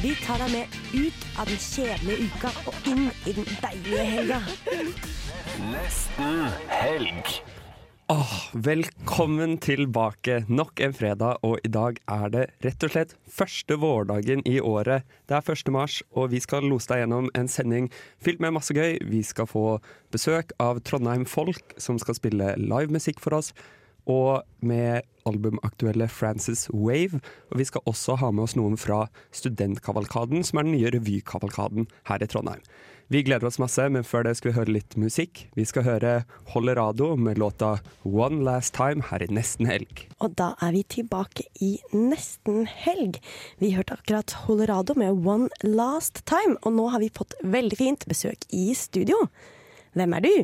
Vi tar deg med ut av den kjedelige uka og inn i den deilige helga. Nesten helg. Åh, velkommen tilbake nok en fredag, og i dag er det rett og slett første vårdagen i året. Det er 1. mars, og vi skal lose deg gjennom en sending fylt med masse gøy. Vi skal få besøk av Trondheim Folk, som skal spille livemusikk for oss. Og med albumaktuelle Frances Wave. Og vi skal også ha med oss noen fra Studentkavalkaden, som er den nye revykavalkaden her i Trondheim. Vi gleder oss masse, men før det skal vi høre litt musikk. Vi skal høre Hollerado med låta One Last Time her i Nesten Helg. Og da er vi tilbake i nesten helg. Vi hørte akkurat Holerado med One Last Time, og nå har vi fått veldig fint besøk i studio. Hvem er du?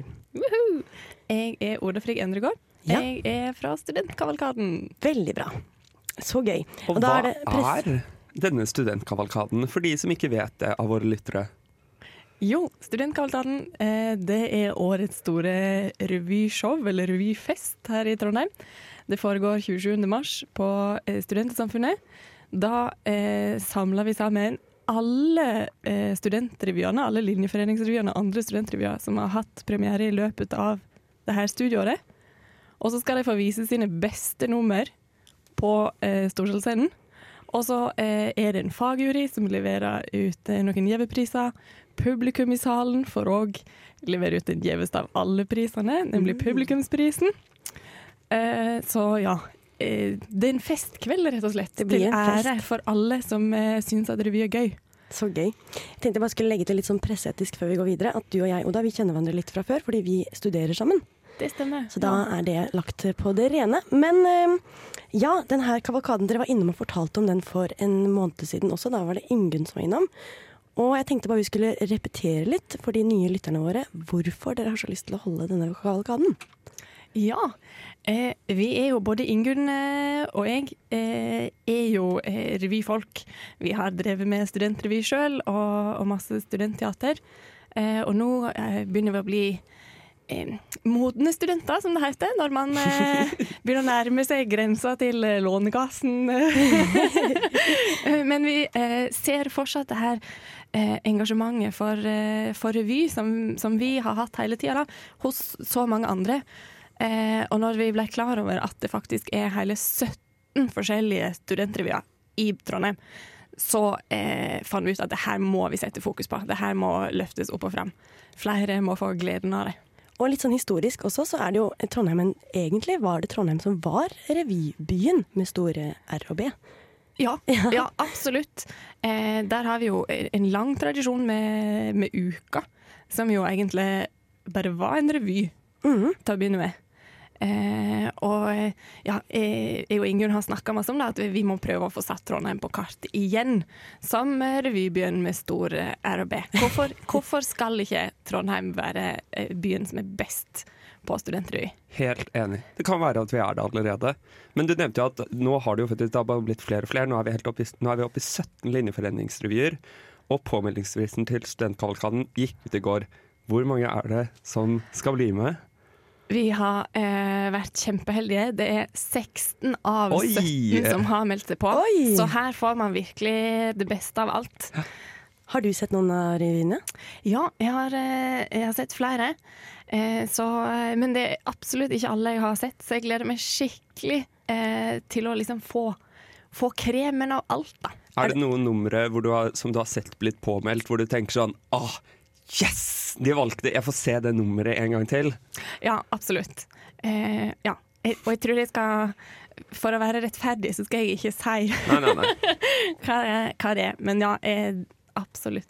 Jeg er Oda Frigg Endregård. Ja. Jeg er fra Studentkavalkaden. Veldig bra. Så gøy. Og da hva er det er denne studentkavalkaden, for de som ikke vet det av våre lyttere? Jo, Studentkavalkaden eh, det er årets store revyshow, eller revyfest, her i Trondheim. Det foregår 27. mars på Studentsamfunnet. Da eh, samler vi sammen alle eh, studentrevyene, alle linjeforeningsrevyene og andre studentrevyer som har hatt premiere i løpet av det her studieåret. Og så skal de få vise sine beste nummer på eh, Storsalsscenen. Og så eh, er det en fagjury som leverer ut eh, noen gjevepriser. Publikum i salen får òg levere ut den gjeveste av alle prisene, nemlig publikumsprisen. Eh, så ja. Eh, det er en festkveld, rett og slett. Det blir til ære for alle som eh, syns at revy er gøy. Så gøy. Jeg tenkte jeg bare skulle legge til litt sånn presseetisk før vi går videre. At du og jeg, Oda, vi kjenner hverandre litt fra før, fordi vi studerer sammen. Det stemmer. Så da er det lagt på det rene. Men eh, ja, den her kavalkaden, dere var innom og fortalte om den for en måned siden også. Da var det Ingunn som var innom. Og jeg tenkte bare vi skulle repetere litt for de nye lytterne våre hvorfor dere har så lyst til å holde denne kavalkaden. Ja. Eh, vi er jo både Ingunn eh, og jeg eh, er jo eh, revyfolk. Vi har drevet med studentrevy sjøl og, og masse studentteater. Eh, og nå begynner vi å bli modne studenter, som det heter, når man eh, begynner å nærme seg grensa til eh, Lånekassen. Eh, Men vi eh, ser fortsatt det her eh, engasjementet for, eh, for revy, som, som vi har hatt hele tida, hos så mange andre. Eh, og når vi ble klar over at det faktisk er hele 17 forskjellige studentrevyer i Trondheim, så eh, fant vi ut at det her må vi sette fokus på. Det her må løftes opp og fram. Flere må få gleden av det. Og litt sånn historisk også, så er det jo Trondheim en, Egentlig var det Trondheim som var revybyen med store R og B. Ja, ja absolutt. Eh, der har vi jo en lang tradisjon med, med Uka, som jo egentlig bare var en revy mm. til å begynne med. Eh, og ja, eh, jeg og Ingunn har snakka masse om det, at vi må prøve å få satt Trondheim på kart igjen. Som revybyen med stor eh, R og B. Hvorfor, hvorfor skal ikke Trondheim være eh, byen som er best på studentrevy? Helt enig. Det kan være at vi er det allerede. Men du nevnte jo at nå har det jo faktisk det har blitt flere og flere. Nå er vi, helt oppe nå er vi oppe i 17 linjeforeningsrevyer. Og påmeldingsvisen til studentkavalkaden gikk ut i går. Hvor mange er det som skal bli med? Vi har eh, vært kjempeheldige. Det er 16 av Oi! 17 som har meldt seg på. Oi! Så her får man virkelig det beste av alt. Har du sett noen av revyene? Ja, jeg har, eh, jeg har sett flere. Eh, så, eh, men det er absolutt ikke alle jeg har sett, så jeg gleder meg skikkelig eh, til å liksom få, få kremen av alt, da. Er det noen numre hvor du har, som du har sett blitt påmeldt, hvor du tenker sånn Åh, yes! De valgte Jeg får se det nummeret en gang til. Ja, absolutt. Eh, ja. Og jeg tror jeg skal For å være rettferdig, så skal jeg ikke si Nei, nei, nei. hva, hva det er. Men ja, eh, absolutt.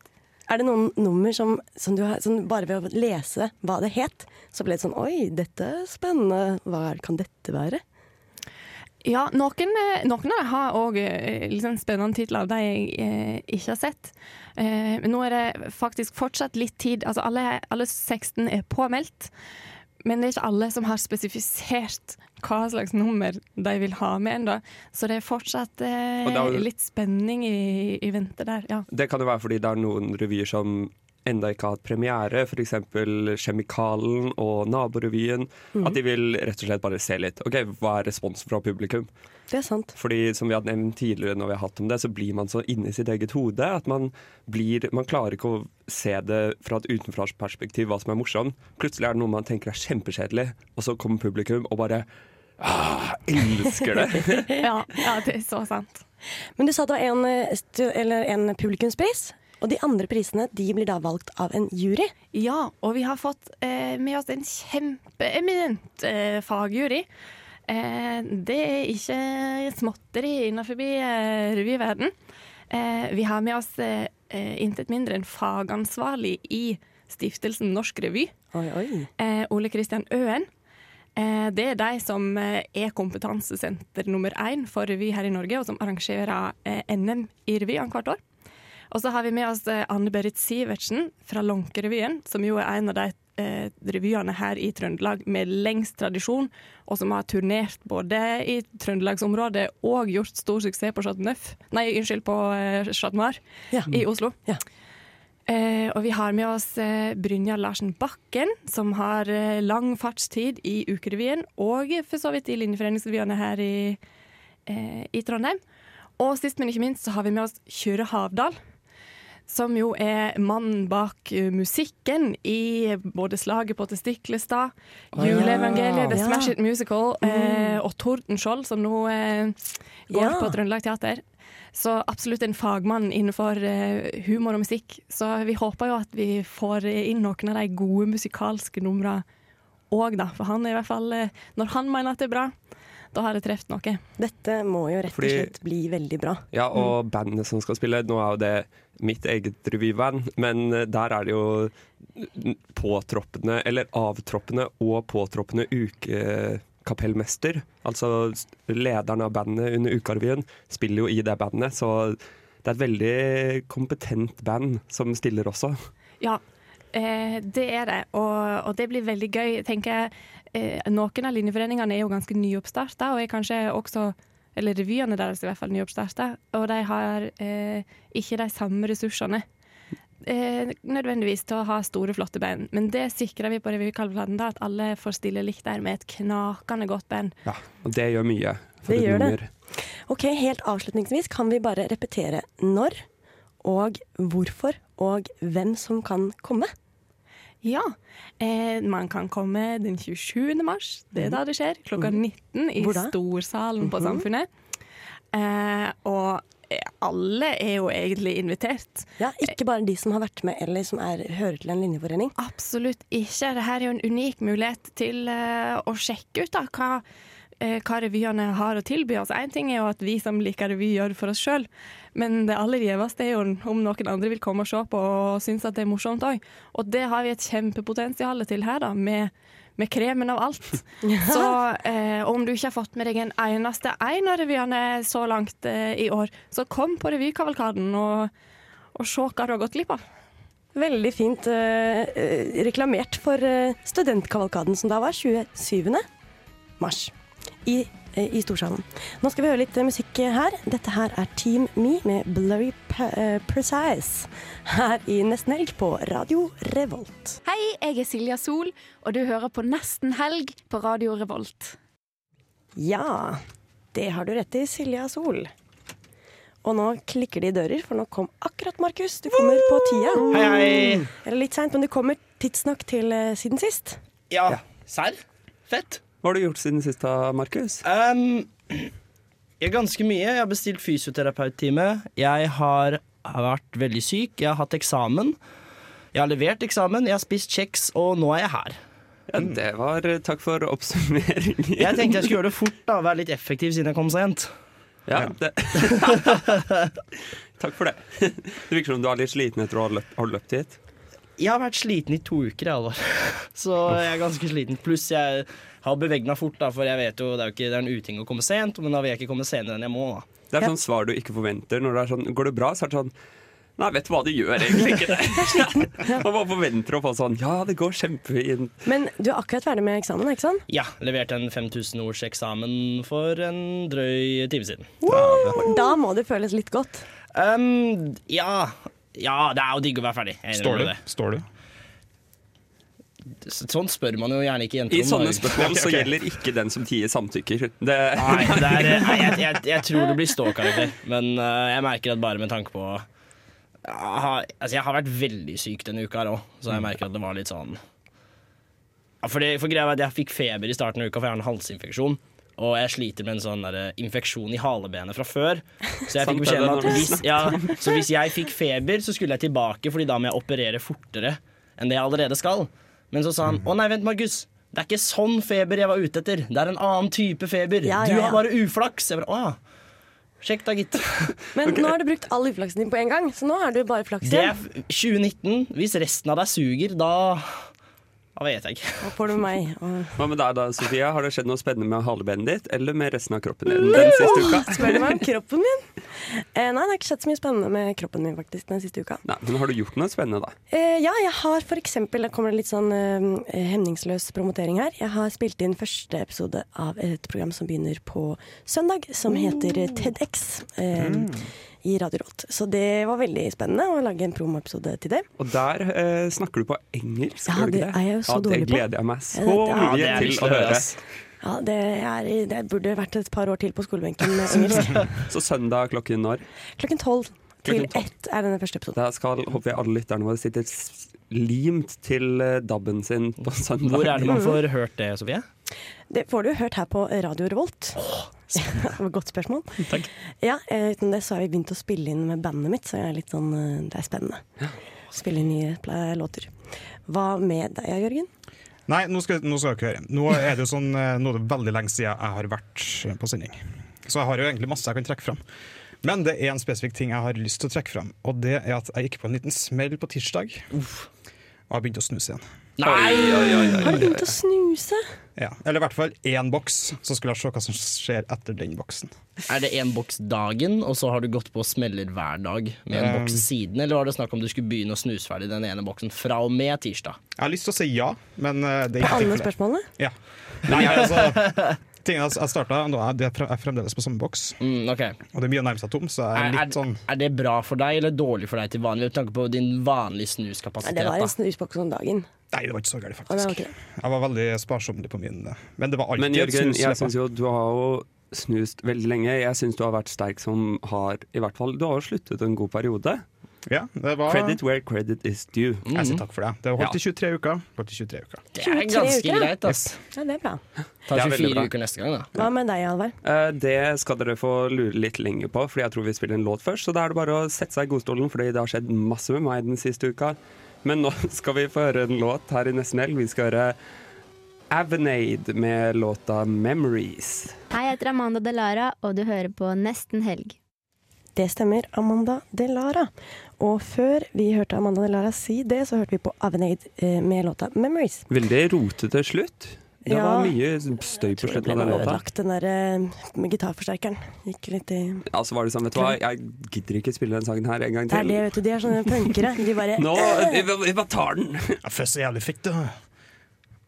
Er det noen nummer som, som du har som Bare ved å lese hva det het, så ble det sånn Oi, dette er spennende. Hva er- kan dette være? Ja, noen, eh, noen av dem har òg liksom spennende titler, de jeg eh, ikke har sett. Eh, men nå er det faktisk fortsatt litt tid. Altså alle, alle 16 er påmeldt. Men det er ikke alle som har spesifisert hva slags nummer de vil ha med ennå. Så det er fortsatt eh, litt spenning i, i vente der, ja. Det kan jo være fordi det er noen revyer som enda ikke har hatt premiere, f.eks. Kjemikalen og Naborevyen. At de vil rett og slett bare se litt. OK, hva er responsen fra publikum? Det er sant. Fordi som vi hadde nevnt tidligere når vi har hatt om det, så blir man så inne i sitt eget hode at man blir Man klarer ikke å se det fra et utenfraperspektiv hva som er morsomt. Plutselig er det noe man tenker er kjempekjedelig, og så kommer publikum og bare ah, elsker det. ja. Ja, det er så sant. Men du sa det var en, eh, eller en publikumspris, og de andre prisene de blir da valgt av en jury. Ja, og vi har fått eh, med oss en kjempeeminent eh, fagjury. Eh, det er ikke småtteri innenfor eh, revyverden. Eh, vi har med oss eh, eh, intet mindre enn fagansvarlig i stiftelsen Norsk Revy, Oi, oi. eh, Ole Kristian Øen. Eh, det er de som er kompetansesenter nummer én for revy her i Norge, og som arrangerer NM i revy annethvert år. Og så har vi med oss eh, Anne Berit Sivertsen fra Lånkerevyen, som jo er en av de eh, revyene her i Trøndelag med lengst tradisjon, og som har turnert både i trøndelagsområdet og gjort stor suksess på Chateau Neuf Nei, unnskyld, på eh, Chat Noir Ja. i Oslo. Ja. Eh, og vi har med oss eh, Brynja Larsen Bakken, som har eh, lang fartstid i Ukerevyen, og for så vidt i linjeforeningsrevyene her i, eh, i Trondheim. Og sist, men ikke minst, så har vi med oss Kyrre Havdal. Som jo er mannen bak eh, musikken i både Slaget på Testiklestad, Juleevangeliet, The Smash It Musical eh, og Tordenskjold, som nå eh, går Ja. på Trøndelag Teater. Så absolutt en fagmann innenfor eh, humor og musikk. Så vi håper jo at vi får inn noen av de gode musikalske numrene òg, da. For han er i hvert fall eh, Når han mener at det er bra, da har jeg truffet noe. Dette må jo rett og Fordi- slett bli veldig bra. Ja, og bandet som skal spille, nå er jo det mitt eget revyband, men eh, der er det jo påtroppende, eller avtroppende og påtroppende ukekapellmester. Altså lederen av bandet under Ukarevyen spiller jo i det bandet, så det er et veldig kompetent band som stiller også. Ja, eh, det er det. Og, og det blir veldig gøy. Tenker, eh, Noen av linjeforeningene er jo ganske nyoppstarta, og er kanskje også eller revyene deres i hvert fall nyoppstarta, og de har eh, ikke de samme ressursene eh, nødvendigvis til å ha store, flotte band. Men det sikrer vi på Revykalvplaten, at alle får stille likt der med et knakende godt band. Ja, og det gjør mye for Det et gjør det. Ok, Helt avslutningsvis kan vi bare repetere når og hvorfor og hvem som kan komme. Ja, eh, man kan komme den 27. mars, det er da det skjer, klokka 19 i Hvor? Storsalen på Samfunnet. Eh, og alle er jo egentlig invitert. Ja, Ikke bare de som har vært med eller som er, hører til en linjeforening. Absolutt ikke. Dette er jo en unik mulighet til uh, å sjekke ut da, hva, hva revyene har å tilby. oss. Én ting er jo at vi som liker revy, gjør det for oss sjøl, men det aller gjeveste er jo om noen andre vil komme og se på og synes at det er morsomt òg. Og det har vi et kjempepotensial til her, da, med, med kremen av alt. Så eh, om du ikke har fått med deg en eneste en av revyene så langt eh, i år, så kom på revykavalkaden og, og se hva du har gått glipp av. Veldig fint eh, eh, reklamert for eh, studentkavalkaden som da var 27. mars i, eh, i Storsalen. Nå skal vi høre litt eh, musikk her. Dette her er Team Me med Blurry eh, Precise her i Nesten Helg på Radio Revolt. Hei, jeg er Silja Sol, og du hører på Nesten Helg på Radio Revolt. Ja, det har du rett i, Silja Sol. Og nå klikker det i dører, for nå kom akkurat Markus. Du kommer på tida. Hei, hei. Eller litt seint, men du kommer tidsnok til siden sist. Ja, serr? Fett. Hva har du gjort siden sist, da, Markus? Um, jeg ganske mye. Jeg har bestilt fysioterapeuttime. Jeg har, vært veldig syk. Jeg har hatt eksamen. Jeg har levert eksamen, jeg har spist kjeks, og nå er jeg her. Ja, det var Takk for oppsummeringen. Jeg tenkte jeg skulle gjøre det fort, da, være litt effektiv siden jeg kom sent. Ja, det. Takk for det. Det virker som du er litt sliten etter å ha løpt, har løpt hit. Jeg har vært sliten i to uker, jeg, Alvar. Så jeg er ganske sliten. Pluss jeg har beveget meg fort, da, for jeg vet jo det er jo ikke det er en uting å komme sent, men da vil jeg ikke komme senere enn jeg må. da. Det er sånn svar du ikke forventer. Når det er sånn, Går det bra, så er det sånn Nei, vet du hva, det gjør egentlig ikke det. Man bare forventer å få sånn Ja, det går kjempefint. Men du er akkurat ferdig med eksamen, ikke sant? Ja, leverte en 5000 ords eksamen for en drøy time siden. Da må det føles litt godt. Um, ja. ja, det er jo digg å være ferdig. Står du? Står du? S- Sånn spør man jo gjerne ikke jenter I sånne spørsmål så gjelder ikke den som tier samtykker. Det, Nei, det er, nei jeg, jeg, jeg tror det blir ståkarakter, men uh, jeg merker at bare med tanke på har, altså jeg har vært veldig syk denne uka her òg, så jeg merker at det var litt sånn ja, for, det, for greia var at Jeg fikk feber i starten av uka, for jeg har en halsinfeksjon. Og jeg sliter med en sånn der, infeksjon i halebenet fra før. Så jeg fikk beskjed om at hvis, ja, så hvis jeg fikk feber, så skulle jeg tilbake, Fordi da må jeg operere fortere enn det jeg allerede skal. Men så sa han å nei, vent, Markus. Det er ikke sånn feber jeg var ute etter. Det er en annen type feber. Ja, Du ja, Du har bare uflaks. Jeg bare, å ja. Sjekk da, gitt. Men nå har du brukt all uflaksen din på en gang, så nå er du bare flaks Det er igjen. 2019. Hvis resten av deg suger, da Da vet jeg ikke. Nå får du meg. Hva med deg da, Sofia? Har det skjedd noe spennende med halebenet ditt, eller med resten av kroppen din den siste uka? Spør du meg om kroppen min? Eh, nei, det har ikke skjedd så mye spennende med kroppen min faktisk den siste uka. Nei, men har du gjort noe spennende, da? Eh, ja, jeg har for eksempel, da kommer det litt sånn eh, hemningsløs promotering her. Jeg har spilt inn første episode av et program som begynner på søndag, som heter TEDx. Eh, I Radio Rått. Så det var veldig spennende å lage en promoepisode til det. Og der eh, snakker du på engelsk, Ja, gjør du det er jeg jo så ja, dårlig Det gleder jeg meg så Ja, det- ja, mye det er til å høre. Ja, det, er, det burde vært et par år til på skolebenken med engelsk. Så søndag klokken når? Klokken tolv til ett er denne første episoden. Da skal håper jeg alle lytterne våre sitter limt til DAB-en sin på søndag. Hvor er det man får hørt det, Sofie? Det får du hørt her på Radio Revolt. Oh, godt spørsmål. Ja, eh, Uten det så har vi begynt å spille inn med bandet mitt, så jeg er litt sånn, eh, det er spennende. Spille inn nye låter. Hva med deg, Jørgen? Nei, nå skal, nå skal dere høre. Nå er det jo sånn, eh, nå er det veldig lenge siden jeg har vært eh, på sending. Så jeg har jo egentlig masse jeg kan trekke fram. Men det er en spesifikk ting jeg har lyst til å trekke fram, og det er at jeg gikk på en liten smell på tirsdag. Og har begynt å snuse igjen. Nei! oi, oi Har du begynt å snuse? Ja, Eller i hvert fall én boks, så skulle jeg se hva som skjer etter den boksen. Er det én boks dagen, og så har du gått på smeller hver dag med en Um, boks siden? Eller var det snakk om du skulle begynne å snuse ferdig den ene boksen fra og med tirsdag? Jeg har lyst til å si ja, men eh, det er På ikke alle spørsmålene? Ja. Nei, altså, tingen jeg jeg starta, nå er jeg fremdeles på samme boks, Mm, okay. og det er mye å nærme seg tom, så jeg er Er, litt sånn er, det bra for deg eller dårlig for deg til vanlig? Med tanke på din vanlige snuskapasitet. det var en snusboks om dagen. Nei, det var ikke så gærent, faktisk. Okay. Jeg var veldig sparsommelig på min, men det var alltid Men Jørgen, snus. jeg syns jo du har jo snust veldig lenge. Jeg syns du har vært sterk som har I hvert fall, du har jo sluttet en god periode. Ja, det var Credit where credit is due. Jeg sier takk for det. Det har holdt i 23 uker. Holdt i 23 uker. Det er ganske uker, greit, ass. Ja, det er bra. Ta Det er veldig 24 bra. uker neste gang, da. Hva med deg, Alvar? Eh, Det skal dere få lure litt lenger på, Fordi jeg tror vi spiller en låt først. Så da er det bare å sette seg i godstolen, fordi det har skjedd masse med meg den siste uka. Men nå skal vi få høre en låt her i Nesten Helg. Vi skal høre Avenade med låta 'Memories'. Hei, jeg heter Amanda Delara, og du hører på Nesten Helg. Det stemmer, Amanda Delara. Og før vi hørte Amanda Delara si det, så hørte vi på Avenade eh, med låta 'Memories'. Veldig rotete slutt. Det Ja. var mye støy på slutten av den låta. ødelagt, den der eh, gitarforsterkeren. Gikk litt i Ja, så var det sånn, vet du hva, jeg gidder ikke spille den sangen her en gang til. Det er det, vet du. De er sånne punkere. De bare Nå, vi, bare tar den! Får så jævlig fikk det.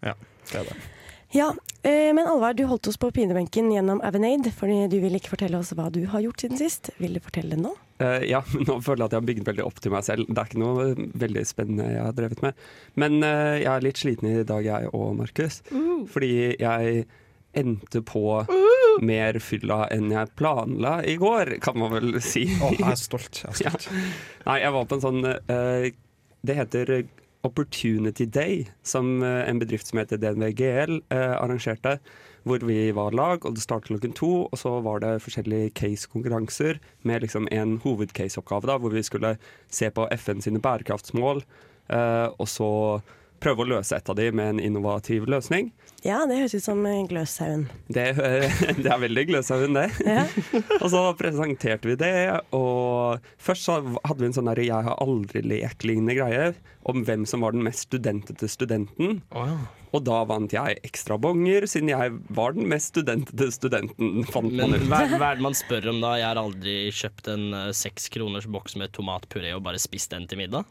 Ja, det er det. Ja, eh, men Alvar, du holdt oss på pinebenken gjennom Avenade, fordi du ville ikke fortelle oss hva du har gjort siden sist. Vil du fortelle det nå? Uh, ja, nå føler jeg at jeg har bygd veldig opp til meg selv. Det er ikke noe veldig spennende jeg har drevet med. Men uh, jeg er litt sliten i dag, jeg og Markus. Fordi jeg endte på mer fylla enn jeg planla i går, kan man vel si. Å, jeg er stolt. Jeg er stolt. Nei, jeg var på en sånn uh, Det heter Opportunity Day, som eh, en bedrift som heter DNVGL eh, arrangerte. Hvor vi var lag, og det startet klokken to. Og så var det forskjellige case-konkurranser med liksom en hovedcase-oppgave, hvor vi skulle se på FN sine bærekraftsmål. eh, og så prøve å løse et av de med en innovativ løsning. Ja, det høres ut som eh, Gløshaugen. Det, det er veldig Gløshaugen, det. Ja. og så presenterte vi det, og først så hadde vi en sånn der 'jeg har aldri lek'-lignende greie om hvem som var den mest studentete studenten. Og da vant jeg ekstra bonger, siden jeg var den mest studentete studenten. fant man Men ut. hva, hva er det man spør om da? Jeg har aldri kjøpt en eh, seks kroners boks med tomatpuré og bare spist den til middag.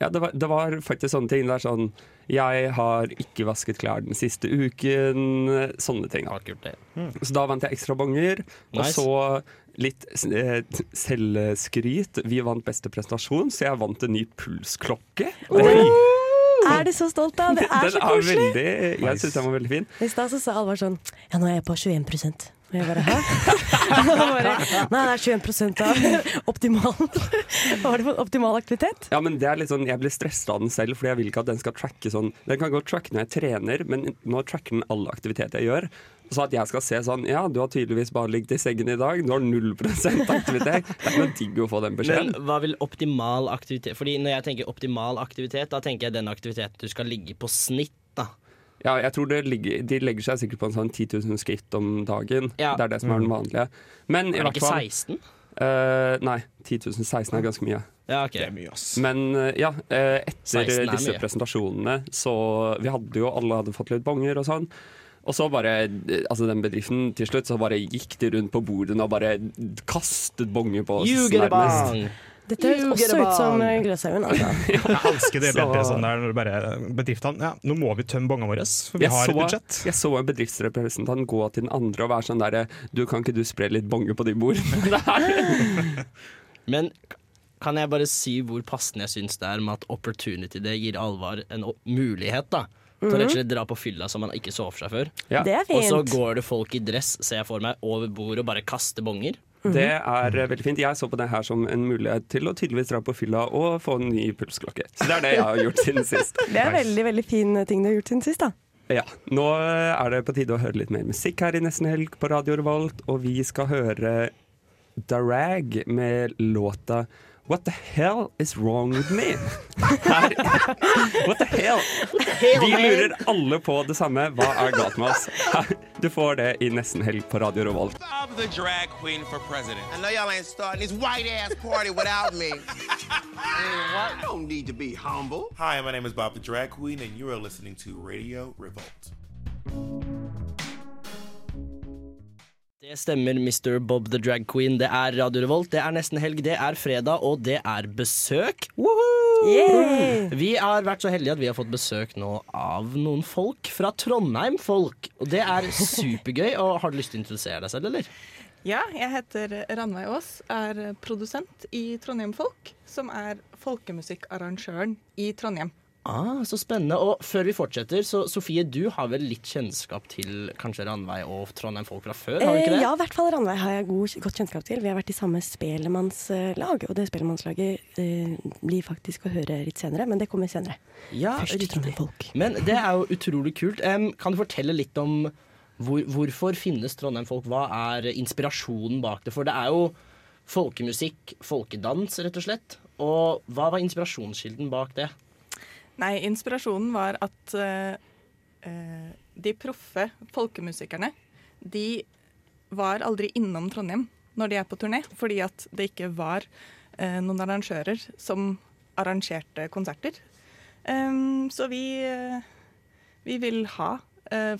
Ja, det var, det var faktisk sånne ting. Det er sånn Jeg har ikke vasket klær den siste uken. Sånne ting. Det. Så da vant jeg ekstra bonger. Og Nice. så litt eh, selvskryt. Vi vant beste prestasjon, så jeg vant en ny pulsklokke. Er du så stolt av? Det er Den så koselig! Er veldig, jeg syns den var veldig fin. I stad så sa Alvar sånn Ja, nå er jeg på 21 Og jeg bare hæ? Bare, Nei, det er 21 av optimal var det optimal aktivitet? Ja, men det er litt sånn, Jeg blir stressa av den selv, fordi jeg vil ikke at den skal tracke sånn Den kan godt tracke når jeg trener, men nå tracker den alle aktiviteter jeg gjør. Så at jeg skal se sånn Ja, du har tydeligvis bare ligget i sengen i dag, du har 0% aktivitet. Det er ikke noe digg å få den Men hva vil optimal aktivitet Fordi når jeg tenker optimal aktivitet, da tenker jeg den aktiviteten du skal ligge på snitt. Ja, jeg tror det ligger, De legger seg sikkert på en sånn 10 000 skritt om dagen. Ja. Det er det som er den vanlige. Men i Er det hvert ikke fall 16? Uh, nei, 10 000. 16 er ganske mye. Ja, okay. Det er mye, ass. Men uh, ja, uh, etter er disse mye. presentasjonene så Vi hadde jo alle hadde fått litt bonger og sånn. Og så bare, eh, altså den bedriften til slutt, så bare gikk de rundt på bordene og bare kastet bonger på oss. You get a nærmest. bong! Dette høres også ut som eh, Gløshaugen. Altså. Jeg elsker det bedre sånn der når bare bedriftene Ja, nå må vi tømme bongene våre, for vi Jeg har så, et budsjett. jeg så en bedriftsrepresentant gå til den andre og være sånn derre Du, kan ikke du spre litt bonger på de bordene der? Men kan jeg bare si hvor passende jeg syns det er med at opportunity det gir alvor en mulighet, da. Til og slett dra på fylla som man ikke så for seg før. Ja. Det er Og så går det folk i dress, ser jeg for meg, over bordet og bare kaster bonger. Det er eh, veldig fint. Jeg så på det her som en mulighet til å tydeligvis dra på fylla og få en ny pulsklokke. Så det er det jeg har gjort siden sist. Det er veldig veldig fin ting du har gjort siden sist. da Ja, Nå er det på tide å høre litt mer musikk her i Nesten Helg på Radio Revolt, og vi skal høre Darag med låta What the hell is wrong with me? Her. What the hell? Vi lurer alle på det samme. Hva er galt med oss? Her. Du får det i Nesten Helg på Radio Revolt. I'm the drag queen for president. I know y'all ain't starting this white ass party without me. I don't need to be humble. Hi, my name is Bob the Drag Queen, and you are listening to Radio Revolt. Det stemmer, Mr. Bob the Drag Queen. Det er Radio Revolt, det er nesten helg, det er fredag, og det er besøk. Yeah! Vi har vært så heldige at vi har fått besøk nå av noen folk fra Trondheim. folk Og det er supergøy. Og Har du lyst til å introdusere deg selv, eller? Ja, jeg heter Ranveig Aas, er produsent i Trondheim Folk, som er folkemusikkarrangøren i Trondheim. Ah, Så spennende. Og før vi fortsetter, så Sofie, du har vel litt kjennskap til kanskje Ranveig og Trondheim Folk fra før? har du ikke Eh, det? ja, i hvert fall Ranveig har jeg god, godt kjennskap til. Vi har vært i samme spelemannslag, og det spelemannslaget eh, blir faktisk å høre litt senere, men det kommer senere. Ja, Først riktig. Trondheim Folk. Men det er jo utrolig kult. Um, kan du fortelle litt om hvor, hvorfor finnes Trondheim Folk? Hva er inspirasjonen bak det? For det er jo folkemusikk, folkedans, rett og slett. Og hva var inspirasjonskilden bak det? Nei, inspirasjonen var at eh, de proffe folkemusikerne, de var aldri innom Trondheim når de er på turné, fordi at det ikke var uh, noen arrangører som arrangerte konserter. Um, så vi, uh, vi vil ha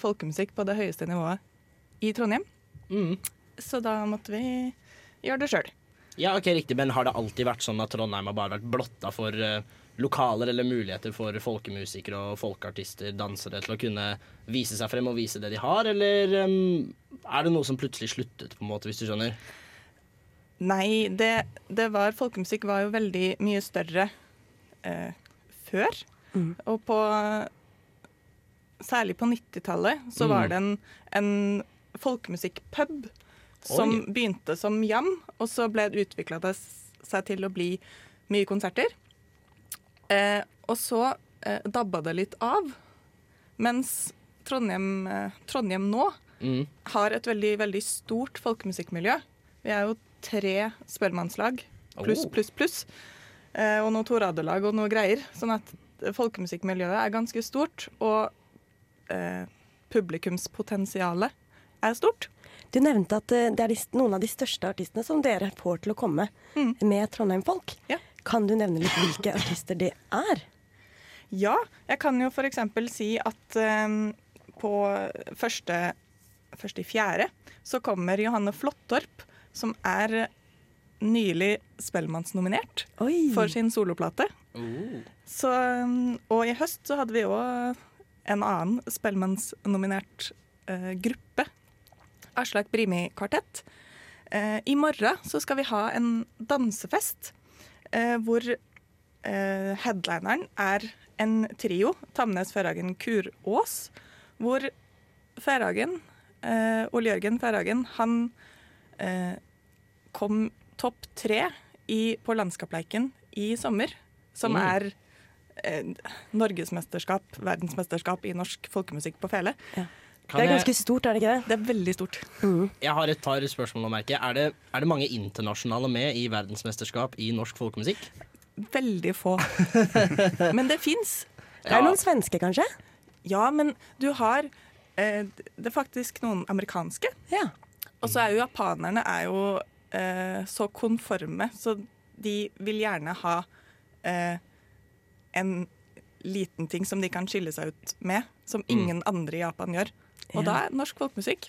folkemusikk på det høyeste nivået i Trondheim. Mm. Så da måtte vi gjøre det sjøl. Ja, ok, riktig, Men har det alltid vært sånn at Trondheim har bare vært blotta for eh, lokaler eller muligheter for folkemusikere og folkeartister, dansere, til å kunne vise seg frem og vise det de har, eller um, er det noe som plutselig sluttet, på en måte, hvis du skjønner? Nei, det, det var Folkemusikk var jo veldig mye større eh, før. Mm. Og på Særlig på 90-tallet så Mm. var det en, en folkemusikkpub som Oi. begynte som jam, og så ble det utvikla seg til å bli mye konserter. Eh, og så eh, dabba det litt av, mens Trondheim, eh, Trondheim nå Mm. har et veldig, veldig stort folkemusikkmiljø. Vi er jo tre spellemannslag, pluss, Oh. pluss, pluss. Eh, og noe Toradelag og noe greier. Sånn at folkemusikkmiljøet er ganske stort, og eh, publikumspotensialet er stort. Du nevnte at eh, det er noen av de største artistene som dere får til å komme med Trondheim-folk. Kan du nevne litt hvilke artister det er? Ja, jeg kan jo f.eks. si at um, på første, første i fjerde så kommer Johanne Flåttorp, som er nylig Spellemannsnominert for sin soloplate. Så, um, og i høst så hadde vi òg en annen Spellemannsnominert eh, gruppe. Aslak Brimi Kvartett. Eh, I morgen så skal vi ha en dansefest hvor eh, headlineren er en trio, Tamnes, Færhagen, Kurås, hvor Færhagen, eh, Ole Jørgen Færhagen, han eh, kom topp tre i, på Landskapleiken i sommer, som Mm. er eh, norgesmesterskap, verdensmesterskap i norsk folkemusikk på fele. Kan Det er jeg- ganske stort, er det ikke det? Det er veldig stort. Jeg har et par spørsmål å merke. Er det, er det mange internasjonale med i verdensmesterskap i norsk folkemusikk? Veldig få. men det fins. Det er noen svenske, kanskje? Ja, men du har eh, Det er faktisk noen amerikanske. Ja. Og så er jo japanerne er jo eh, så konforme, så de vil gjerne ha eh, en liten ting som de kan skille seg ut med, som ingen andre i Japan gjør. Og Ja. da er norsk folkemusikk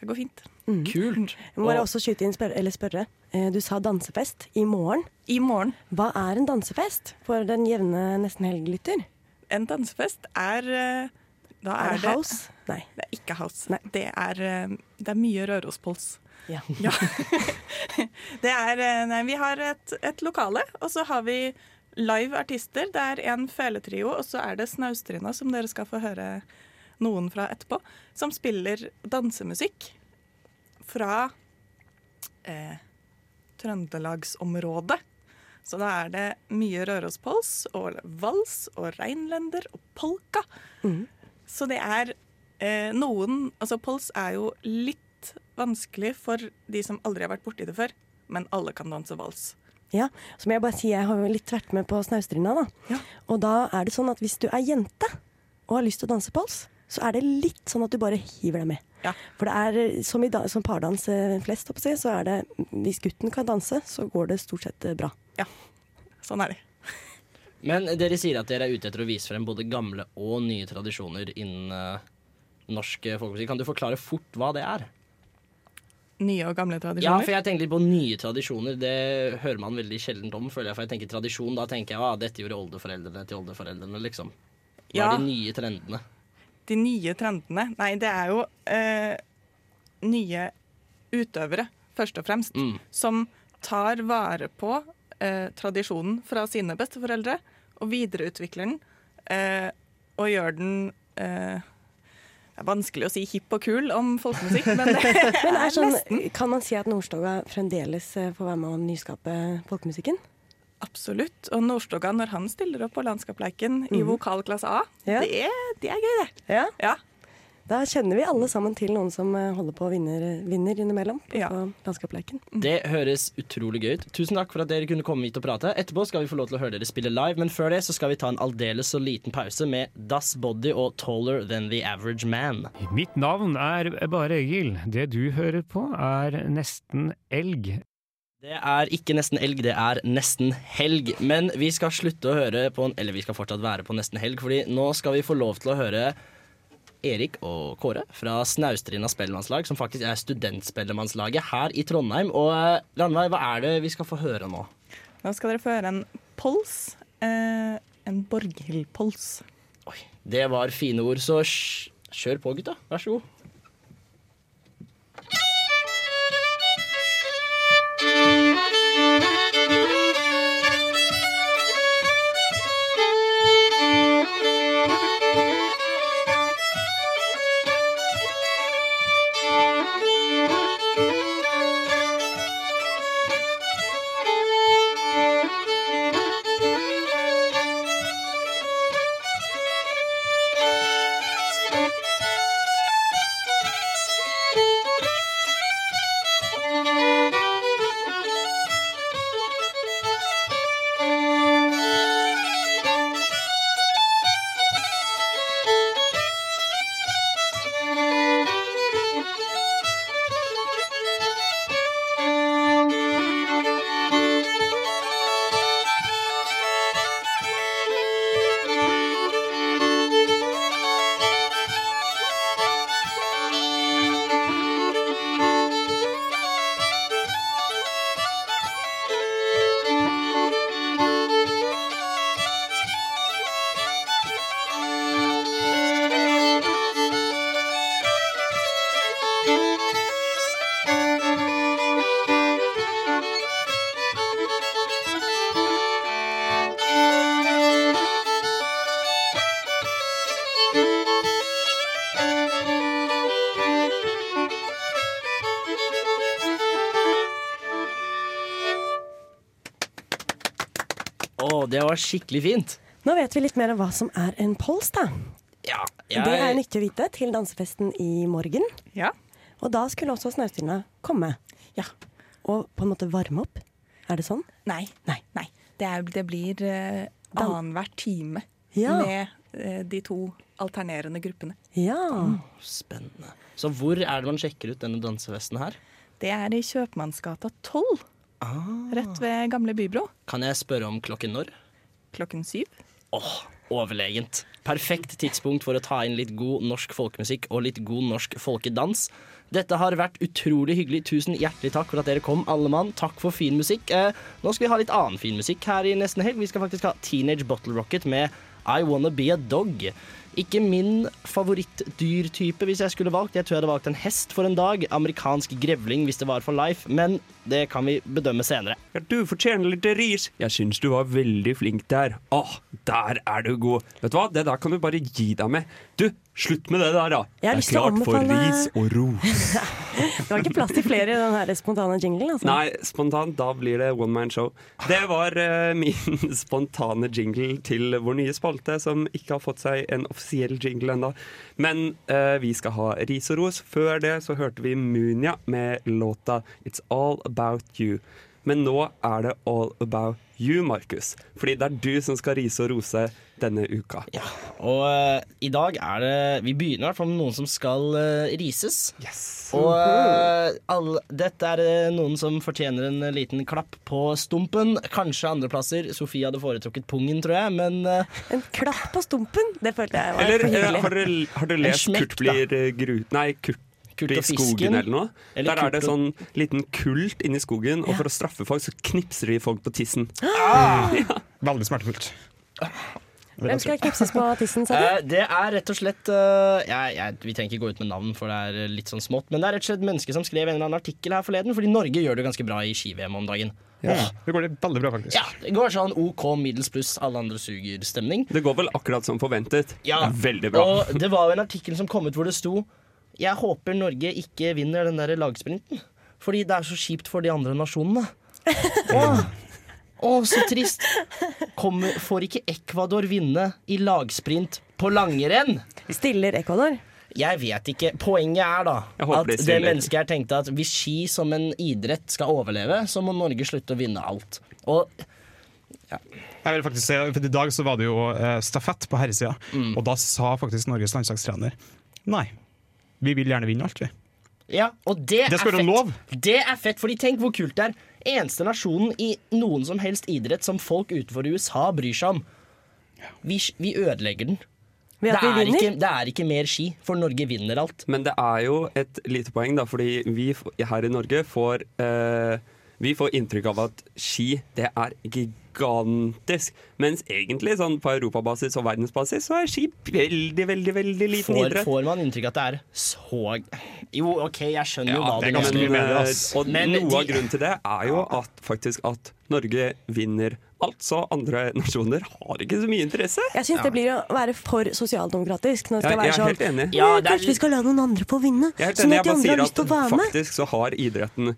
Det går fint. Kult. Jeg må bare også skyte inn spør eller spørre. Eh, Du sa dansefest i morgen. I morgen. Hva er en dansefest for den jevne nesten helglytter? En dansefest er eh, Da Er er, det house? Nei. Det er ikke house. Det, er, eh, det er mye Rørospols. Ja. det er Nei, vi har et, et lokale, og så har vi live artister. Det er en feletrio, og så er det Snaustrina, som dere skal få høre noen fra etterpå, som spiller dansemusikk fra eh, Trøndelagsområdet. Så da er det mye Rørospols og vals og reinlender og polka. Så det er eh, noen Altså, pols er jo litt vanskelig for de som aldri har vært borti det før, men alle kan danse vals. Ja, så må jeg bare si jeg har jo litt vært med på Snaustrinda, da. Og da er det sånn at hvis du er jente og har lyst til å danse pols, så er det litt sånn at du bare hiver deg med. For det er eh, som, i da, som pardans eh, flest, jeg, så er det hvis gutten kan danse, så går det stort sett bra. Ja, Sånn er det. Men dere sier at dere er ute etter å vise frem både gamle og nye tradisjoner innen uh, norsk eh, folkemusikk. Kan du forklare fort hva det er? Nye og gamle tradisjoner? Ja, for jeg tenker litt på nye tradisjoner. Det hører man veldig sjelden om, føler jeg. For jeg tenker tradisjon, da tenker jeg at dette gjorde oldeforeldrene til oldeforeldrene, liksom. Hva Ja. er de nye trendene? De nye trendene Nei, det er jo eh, nye utøvere, først og fremst, som tar vare på eh, tradisjonen fra sine besteforeldre og videreutvikler den. Eh, og gjør den eh, Det er vanskelig å si hipp og kul om folkemusikk, men det Men er sånn, nesten. kan man si at Nordstoga fremdeles eh, får være med å nyskape folkemusikken? Absolutt. Og Nordstoga, når han stiller opp på Landskapsleiken i Mhm. vokalklasse A, Ja. det, det er gøy, det. Ja. Da kjenner vi alle sammen til noen som eh, holder på å vinner, vinner innimellom på, ja. landskapsleiken. Det høres utrolig gøy ut. Tusen takk for at dere kunne komme hit og prate. Etterpå skal vi få lov til å høre dere spille live, men før det så skal vi ta en aldeles så liten pause med Das Body og Taller Than The Average Man. Mitt navn er bare Egil. Det du hører på er Nesten elg. Det er ikke nesten elg, det er nesten helg. Men vi skal slutte å høre på Eller vi skal fortsatt være på nesten helg, Fordi nå skal vi få lov til å høre Erik og Kåre fra Snaustrinda spellemannslag, som faktisk er studentspellemannslaget her i Trondheim. Og Landveig, hva er det vi skal få høre nå? Nå skal dere få høre en pols. Eh, en Borghild-pols. Det var fine ord, så kjør på, gutta. Vær så god. Var skikkelig fint. Nå vet vi litt mer om hva som er en pols, da. Ja, Det er nyttig å vite til dansefesten i morgen. Ja. Og da skulle også Snaustina komme. Ja. Og på en måte varme opp. Er det sånn? Nei. Nei. Det, er, det blir uh, annenhver time Ja. med uh, de to alternerende gruppene. Ja. Spennende. Så hvor er det man sjekker ut denne dansefesten her? Det er i Kjøpmannsgata 12. Rett ved Gamle Bybro. Kan jeg spørre om klokken når? Klokken syv. Åh, overlegent. Perfekt tidspunkt for å ta inn litt god norsk folkemusikk og litt god norsk folkedans. Dette har vært utrolig hyggelig. Tusen hjertelig takk for at dere kom, alle mann. Takk for fin musikk. Eh, nå skal vi ha litt annen fin musikk her i nesten helg. Vi skal faktisk ha Teenage Bottle Rocket med I Wanna Be A Dog. Ikke min favorittdyrtype hvis jeg skulle valgt. Jeg tror jeg hadde valgt en hest for en dag. Amerikansk grevling hvis det var for life. Men det kan vi bedømme senere. Ja, du fortjener litt ris. Jeg syns du var veldig flink der. Å, der er du god. Vet du hva, det der kan du bare gi deg med. Du, slutt med det der, da. Jeg har det lyst til å er klart for ris og ros. Det var ikke plass til flere i den her spontane jinglen. Altså. Nei, spontant, da blir det one man show. Det var uh, min spontane jingle til vår nye spalte, som ikke har fått seg en offisiell jingle ennå. Men eh, vi skal ha ris og ros. Før det så hørte vi Munia med låta It's All About You. Men nå er det All About You, Markus. Fordi det er du som skal rise og rose denne uka. Og uh, i dag er det Vi begynner i hvert fall med noen som skal uh, rises. Og uh, alle, dette er eh, noen som fortjener en eh, liten klapp på stumpen. Kanskje andreplasser. Sofie hadde foretrukket pungen, tror jeg, men eh, En klapp på stumpen, det følte jeg var Eller for eh, hyggelig. har dere, har dere lest smekk, Kurt blir eh, gru... Nei, Kurt, Kurt og skogen eller noe. Eller Der er det sånn liten kult inni skogen, og for å straffe folk så knipser de folk på tissen. Ah! Ja. Veldig smertefullt. Hvem skal knipses på tissen, sa Eh, du? det er rett og slett eh, jeg, jeg, Vi trenger ikke gå ut med navn, for det er eh, litt sånn smått. Men det er rett og slett mennesket som skrev en eller annen artikkel her forleden, fordi Norge gjør det ganske bra i ski-VM om dagen. Ja, det går det veldig bra, faktisk. Ja, Det går sånn OK middels pluss alle andre suger-stemning. Det går vel akkurat som forventet. Ja, veldig bra. Og det var jo en artikkel som kom ut hvor det sto Jeg håper Norge ikke vinner den der lagsprinten. Fordi det er så kjipt for de andre nasjonene. Åh, åh, så trist. Kommer, får ikke Ecuador vinne i lagsprint på langrenn? Stiller Ecuador? Jeg vet ikke. Poenget er da at det, det mennesket her tenkte at hvis ski som en idrett skal overleve, så må Norge slutte å vinne alt. Og Jeg vil faktisk si, for I dag så var det jo eh, stafett på herresida, Mm. og da sa faktisk Norges landslagstrener nei, vi vil gjerne vinne alt, vi. Ja, og det, Det er fett. lov. Det er fett, fordi tenk hvor kult det er. Eneste nasjonen i noen som helst idrett som folk utenfor USA bryr seg om. Vi, vi ødelegger den. Det er, ikke, det er ikke mer ski, for Norge vinner alt. Men det er jo et lite poeng, da, fordi vi her i Norge får eh, Vi får inntrykk av at ski, det er gigantisk. Mens egentlig sånn på europabasis og verdensbasis så er ski veldig, veldig veldig liten Får, idrett. får man inntrykk av at det er så Jo, OK, jeg skjønner jo hva det er du ganske mener. mye bedre, Eh. Og Men noe av grunnen til det er jo at faktisk at Norge vinner alt, så andre nasjoner har ikke så mye interesse. Jeg syns det blir å være for sosialdemokratisk. Når det skal Jeg- jeg være er sånn helt enig. Ja, det er- Kanskje vi skal la noen andre få vinne? Jeg er helt Sånn at de andre har lyst til å være at med? faktisk så har idretten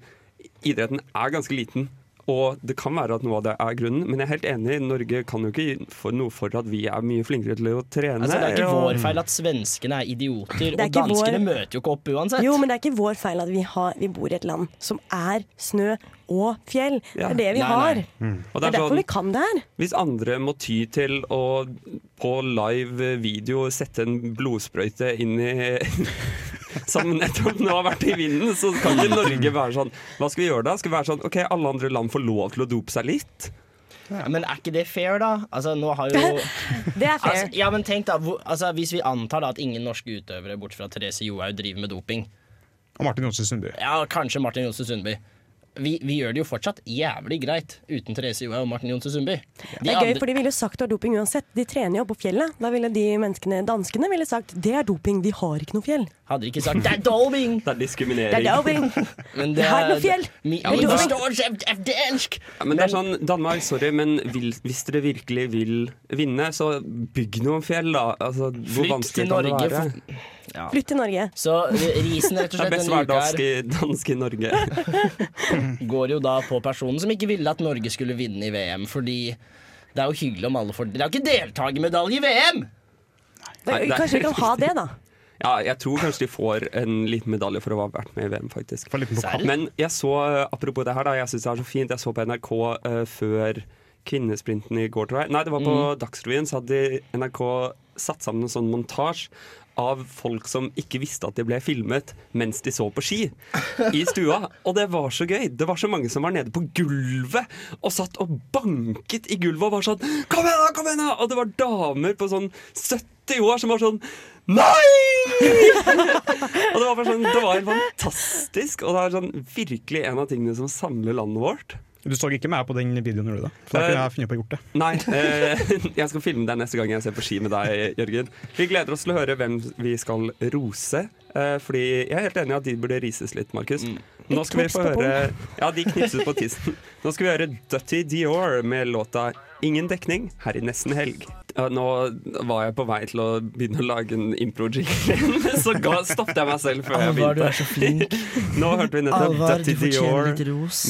Idretten er ganske liten. Og det kan være at noe av det er grunnen, men jeg er helt enig. Norge kan jo ikke få noe for at vi er mye flinkere til å trene. Altså, det er ikke vår feil at svenskene er idioter, er og danskene vår- møter jo ikke opp uansett. Jo, men det er ikke vår feil at vi, har, vi bor i et land som er snø og fjell. Det er det vi Nei, har. nei. Og Det er derfor sånn- vi kan det her. Hvis andre må ty til å på live video sette en blodsprøyte inn i Som nettopp nå har vært i vinden, så kan ikke Norge være sånn Hva skal vi gjøre da? Skal vi være sånn OK, alle andre land får lov til å dope seg litt? Ja, men er ikke det fair, da? Altså, nå har jo Det er fair. altså, Ja, men tenk da hvor, altså, Hvis vi antar da at ingen norske utøvere bortsett fra Therese Johaug driver med doping Og Martin Johnsen Sundby. Ja, kanskje Martin Johnsen Sundby. Vi, vi gjør det jo fortsatt jævlig greit uten Therese Johaug og Martin Johnsen Sundby. De Det er gøy, andre- for de ville jo sagt det var doping uansett. De trener jo på fjellet. Da ville de menneskene, danskene ville sagt det er doping, de har ikke noe fjell. Hadde de ikke sagt 'det er doping'? Det er diskriminering. Det er doping! Men Det er noe fjell. Mi, Ja, men-! Ja, men det er sånn, Danmark, sorry, men vil, hvis dere virkelig vil vinne, så bygg noen fjell, da. Altså, hvor Flytt vanskelig kan det Norge. Til For, ja. Flytt til Norge. Så risen rett og slett best være uka dansk i, dansk i Norge. går jo da på personen som ikke ville at Norge skulle vinne i VM, fordi Det er jo hyggelig om alle får Det er jo ikke deltakermedalje i VM! Nei, det er Kanskje vi kan ha det, da? Ja, jeg tror kanskje de får en liten medalje for å ha vært med i VM, faktisk. Men jeg så, apropos det her, da, jeg syns det er så fint. Jeg så på NRK uh, før kvinnesprinten i går, tror jeg. Nei, det var på Mm. Dagsrevyen, så hadde NRK satt sammen en sånn montasje av folk som ikke visste at de ble filmet mens de så på ski i stua. Og det var så gøy. Det var så mange som var nede på gulvet og satt og banket i gulvet og var sånn Kom igjen, da! kom igjen da! Og det var damer på sånn 70 år som var sånn Nei! og det var sånn, det var helt fantastisk, og det er sånn virkelig en av tingene som samler landet vårt. Du så ikke meg på den videoen, gjorde du det? For da kunne jeg funnet på å gjort det. Nei, eh, jeg skal filme deg neste gang jeg ser på ski med deg, Jørgen. Vi gleder oss til å høre hvem vi skal rose. Eh, fordi jeg er helt enig i at de burde rises litt, Markus. Nå skal vi få høre Ja, de knipses på tissen. Nå skal vi høre Dutty Dior med låta 'Ingen dekning' her i Nesten Helg. Nå var jeg på vei til å begynne å lage en impro-jingle, så ga, stoppet jeg meg selv før jeg begynte. Alvar, du er så flink. Nå hørte vi nettopp Alvar, Dutty Dior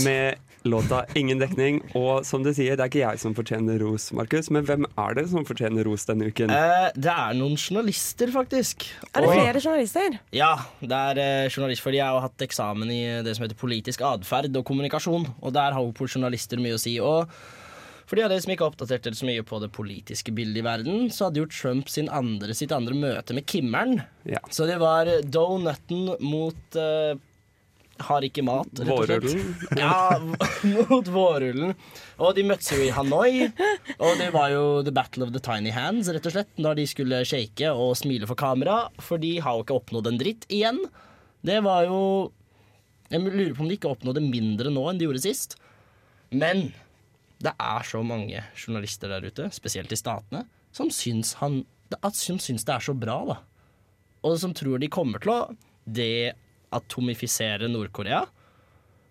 med låta 'Ingen dekning'. Og som du sier, det er ikke jeg som fortjener ros, Markus, men hvem er det som fortjener ros denne uken? Eh, det er noen journalister, faktisk. Er det Og- flere journalister? Ja, det er eh, journalist, fordi jeg har hatt eksamen i det som heter politisk atferd og kommunikasjon. Og der har jo journalister mye å si. Og for de av dere som ikke har oppdatert dere så mye på det politiske bildet i verden, så hadde jo Trump sin andre, sitt andre møte med Kimmeren. Så det var donutten mot uh, har ikke mat, rett og slett. Vårrullen? Ja, mot vårrullen. Og de møttes jo i Hanoi. Og det var jo the battle of the tiny hands, rett og slett, når de skulle shake og smile for kamera. For de har jo ikke oppnådd en dritt igjen. Det var jo Jeg lurer på om de ikke oppnådde mindre nå enn de gjorde sist. Men det er så mange journalister der ute, spesielt i statene, som syns, han, at, som syns det er så bra, da. Og som tror de kommer til å deatomifisere Nord-Korea.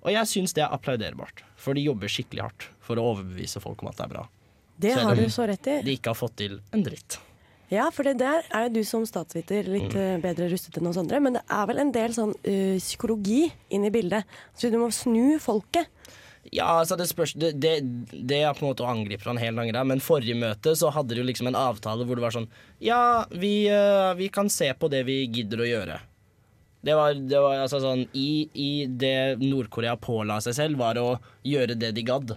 Og jeg syns det er applauderbart, for de jobber skikkelig hardt for å overbevise folk om at det er bra. Det Selv har du så rett i. De ikke har fått til en dritt. Ja, for det der er jo du som statsviter litt mm. bedre rustet enn oss andre. Men det er vel en del sånn ø, psykologi inn i bildet. Så du må snu folket. Ja, altså det spørs Det, det, det er på en måte å angripe han en hel lang men forrige møte så hadde de liksom en avtale hvor det var sånn Ja, vi, eh, vi kan se på det vi gidder å gjøre. Det var, det var altså sånn I, i det Nord-Korea påla seg selv, var å gjøre det de gadd.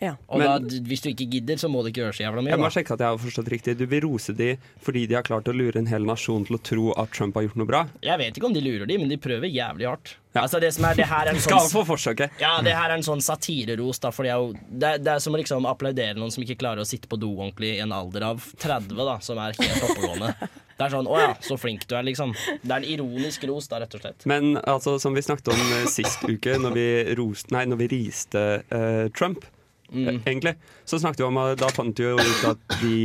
Ja. Og Men- da, hvis du ikke gidder, så må du ikke gjøre så jævla mye. Jeg må Da. sjekke at jeg har forstått riktig. Du vil rose de fordi de har klart å lure en hel nasjon til å tro at Trump har gjort noe bra? Jeg vet ikke om de lurer de, men de prøver jævlig hardt. Altså det som er, det her er en Skal sånn få forsøket. Ja, det her er en sånn satireros. Da, for det, det, det er som å liksom applaudere noen som ikke klarer å sitte på do ordentlig i en alder av 30, da, som er helt oppegående. Det er sånn 'Å ja, så flink du er', liksom. Det er en ironisk ros, da, rett og slett. Men altså, som vi snakket om eh, sist uke, når vi, roste, nei, når vi riste uh, Trump, eh, egentlig, så snakket vi om at da fant vi jo ut at de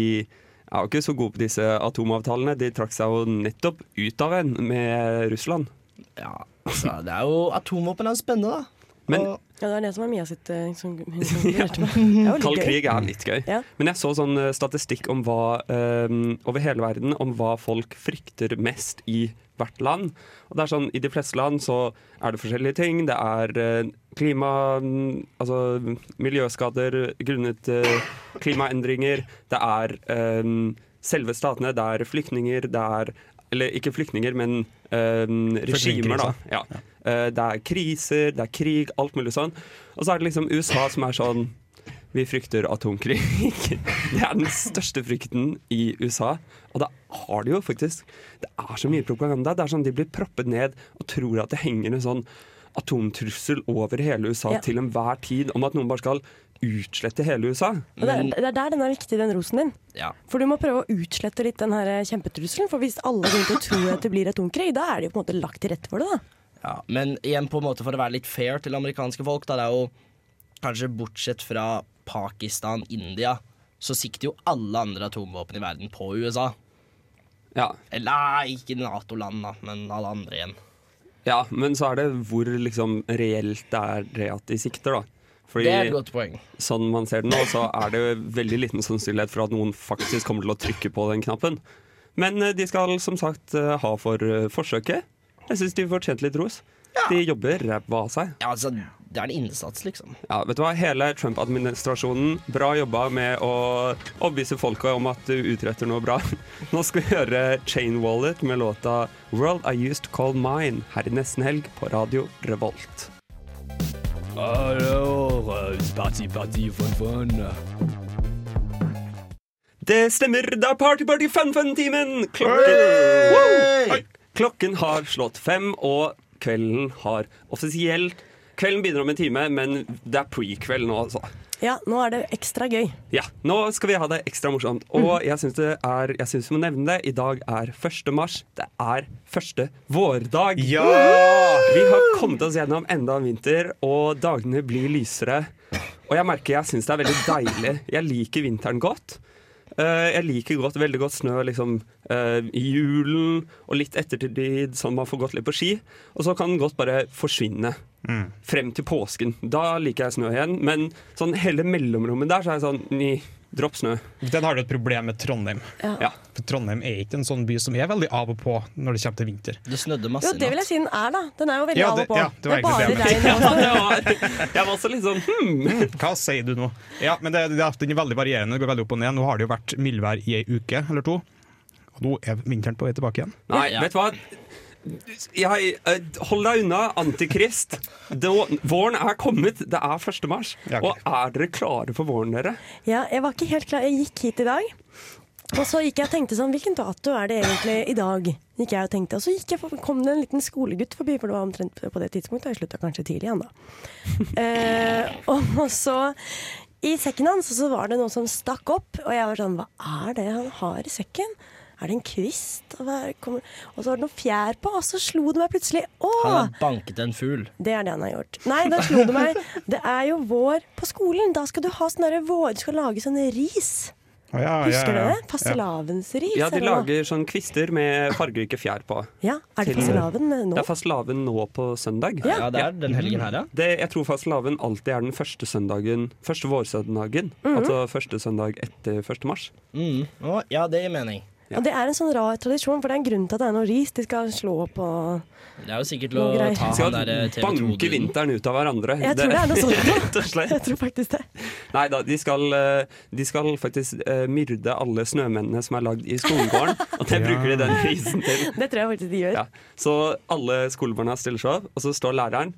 er jo ikke så gode på disse atomavtalene. De trakk seg jo nettopp ut av en med Russland. Ja, altså, det er jo Atomvåpen er spennende, da. Men Ja, det er det som er Mia sitt eh, som, er litt Kald krig er litt gøy. Ja. Men jeg så sånn eh, statistikk om hva, um, over hele verden om hva folk frykter mest i hvert land. Og det er sånn, I de fleste land så er det forskjellige ting. Det er eh, klima... Altså miljøskader grunnet eh, klimaendringer. Det er um, selve statene. Det er flyktninger. Det er Eller ikke flyktninger, men um, regimer, da. Ja. Det er kriser, det er krig, alt mulig sånn. Og så er det liksom USA som er sånn vi frykter atomkrig. Det er den største frykten i USA. Og det har de jo faktisk Det er så mye propaganda. Det er sånn De blir proppet ned og tror at det henger en sånn atomtrussel over hele USA Ja. til enhver tid om at noen bare skal utslette hele USA. Og det, er, det er der den er viktig, den rosen din. Ja. For du må prøve å utslette litt den her kjempetrusselen. For hvis alle begynner å tro at det blir atomkrig, da er det jo på en måte lagt til rette for det, da. Ja, men igjen på en måte for å være litt fair til amerikanske folk, da det er jo kanskje bortsett fra Pakistan, India, så sikter jo alle andre atomvåpen i verden på USA. Ja. Eller ikke Nato-land, da, men alle andre igjen. Ja, men så er det hvor liksom reelt det er det at de sikter, da. Fordi Det er et godt poeng. sånn man ser det nå, så er det veldig liten sannsynlighet for at noen faktisk kommer til å trykke på den knappen. Men eh, de skal som sagt eh, ha for eh, forsøket. Jeg syns de fortjente litt ros. De jobber ræva av seg. Ja, altså, det er en innsats, liksom. Ja, vet du hva? Hele Trump-administrasjonen, bra jobba med å overbevise folket om at du utretter noe bra. Nå skal vi høre Chain Wallet med låta 'World I Used to Call Mine' her i nesten helg på Radio Revolt. Alors, party, party, fun, fun. Det stemmer, det er Party Party Fun Fun-timen! Klokken, Woo! Klokken har slått fem, og kvelden har offisielt Kvelden begynner om en time, men det er pre-kveld nå, altså. Ja, nå er det ekstra gøy. Ja, nå skal vi ha det ekstra morsomt. Og jeg syns er Jeg synes vi må nevne det. I dag er 1. mars. Det er første vårdag. Ja! Vi har kommet oss gjennom enda en vinter, og dagene blir lysere. Og jeg merker jeg syns det er veldig deilig. Jeg liker vinteren godt. Eh, jeg liker godt, veldig godt snø liksom, eh, i julen og litt ettertid, sånn man får gått litt på ski. Og så kan den godt bare forsvinne. Frem til påsken. Da liker jeg snø igjen. Men sånn hele mellomrommet der, så er jeg sånn dropp snø. Den har du et problem med Trondheim. Ja. For Trondheim er ikke en sånn by som er veldig av og på når det kommer til vinter. Det snødde masse Jo, det vil jeg si den er, da. Den er jo veldig Ja, av og på. ja, det var er bare det regn. mente. Jeg var også litt sånn hmm. Hva sier du nå? Ja, men det, det, Den er veldig varierende. Det går veldig opp og ned. Nå har det jo vært mildvær i ei uke eller to. Og nå er vinteren på vei tilbake igjen. Nei, vet du hva? Jeg, eh, hold deg unna, antikrist. Det- Våren er kommet. Det er 1. mars. Og er dere klare for våren, dere? Ja, jeg var ikke helt klar. Jeg gikk hit i dag. Og så gikk jeg og tenkte sånn, hvilken dato er det egentlig i dag? Gikk jeg Og tenkte, og så gikk jeg, for- kom det en liten skolegutt forbi, for det var omtrent på det tidspunktet. Jeg slutta kanskje tidlig igjen, da. eh, og så i sekken hans så var det noe som stakk opp, og jeg var sånn, hva er det han har i sekken? Er det en kvist? Og, så var det noe fjær på, og så slo det meg plutselig. Å! Han har banket en fugl. Det er det han har gjort. Nei, da slo det meg. Det er jo vår på skolen. Da skal du ha sånn derre vår... Du skal lage sånne ris. Å, ja, Husker ja, ja. du det? Fastelavnsris. Ja, de lager sånn kvister med fargerike fjær på. Ja, er det fastelavn nå? Det er fastelavn nå på søndag. Ja. Ja, det er den helgen her, ja. Det, jeg tror fastelavn alltid er den første søndagen Første vårsøndagen. Mhm. Altså første søndag etter 1. mars. Mm. Å, ja, det gir mening. Og det er en sånn rar tradisjon, for det er en grunn til at det er noe ris de skal slå på. Det er jo sikkert å greier. ta Skal han der TV2 banke vinteren ut av hverandre. Jeg tror det er noe sånt. Rett og slett. Jeg tror faktisk det. Nei da, de skal, eh, de skal faktisk uh, myrde alle snømennene som er lagd i skolegården. Og det Ja. bruker de den risen til. Det tror jeg faktisk de gjør. Ja. Så alle skolebarna stiller seg opp, og så står læreren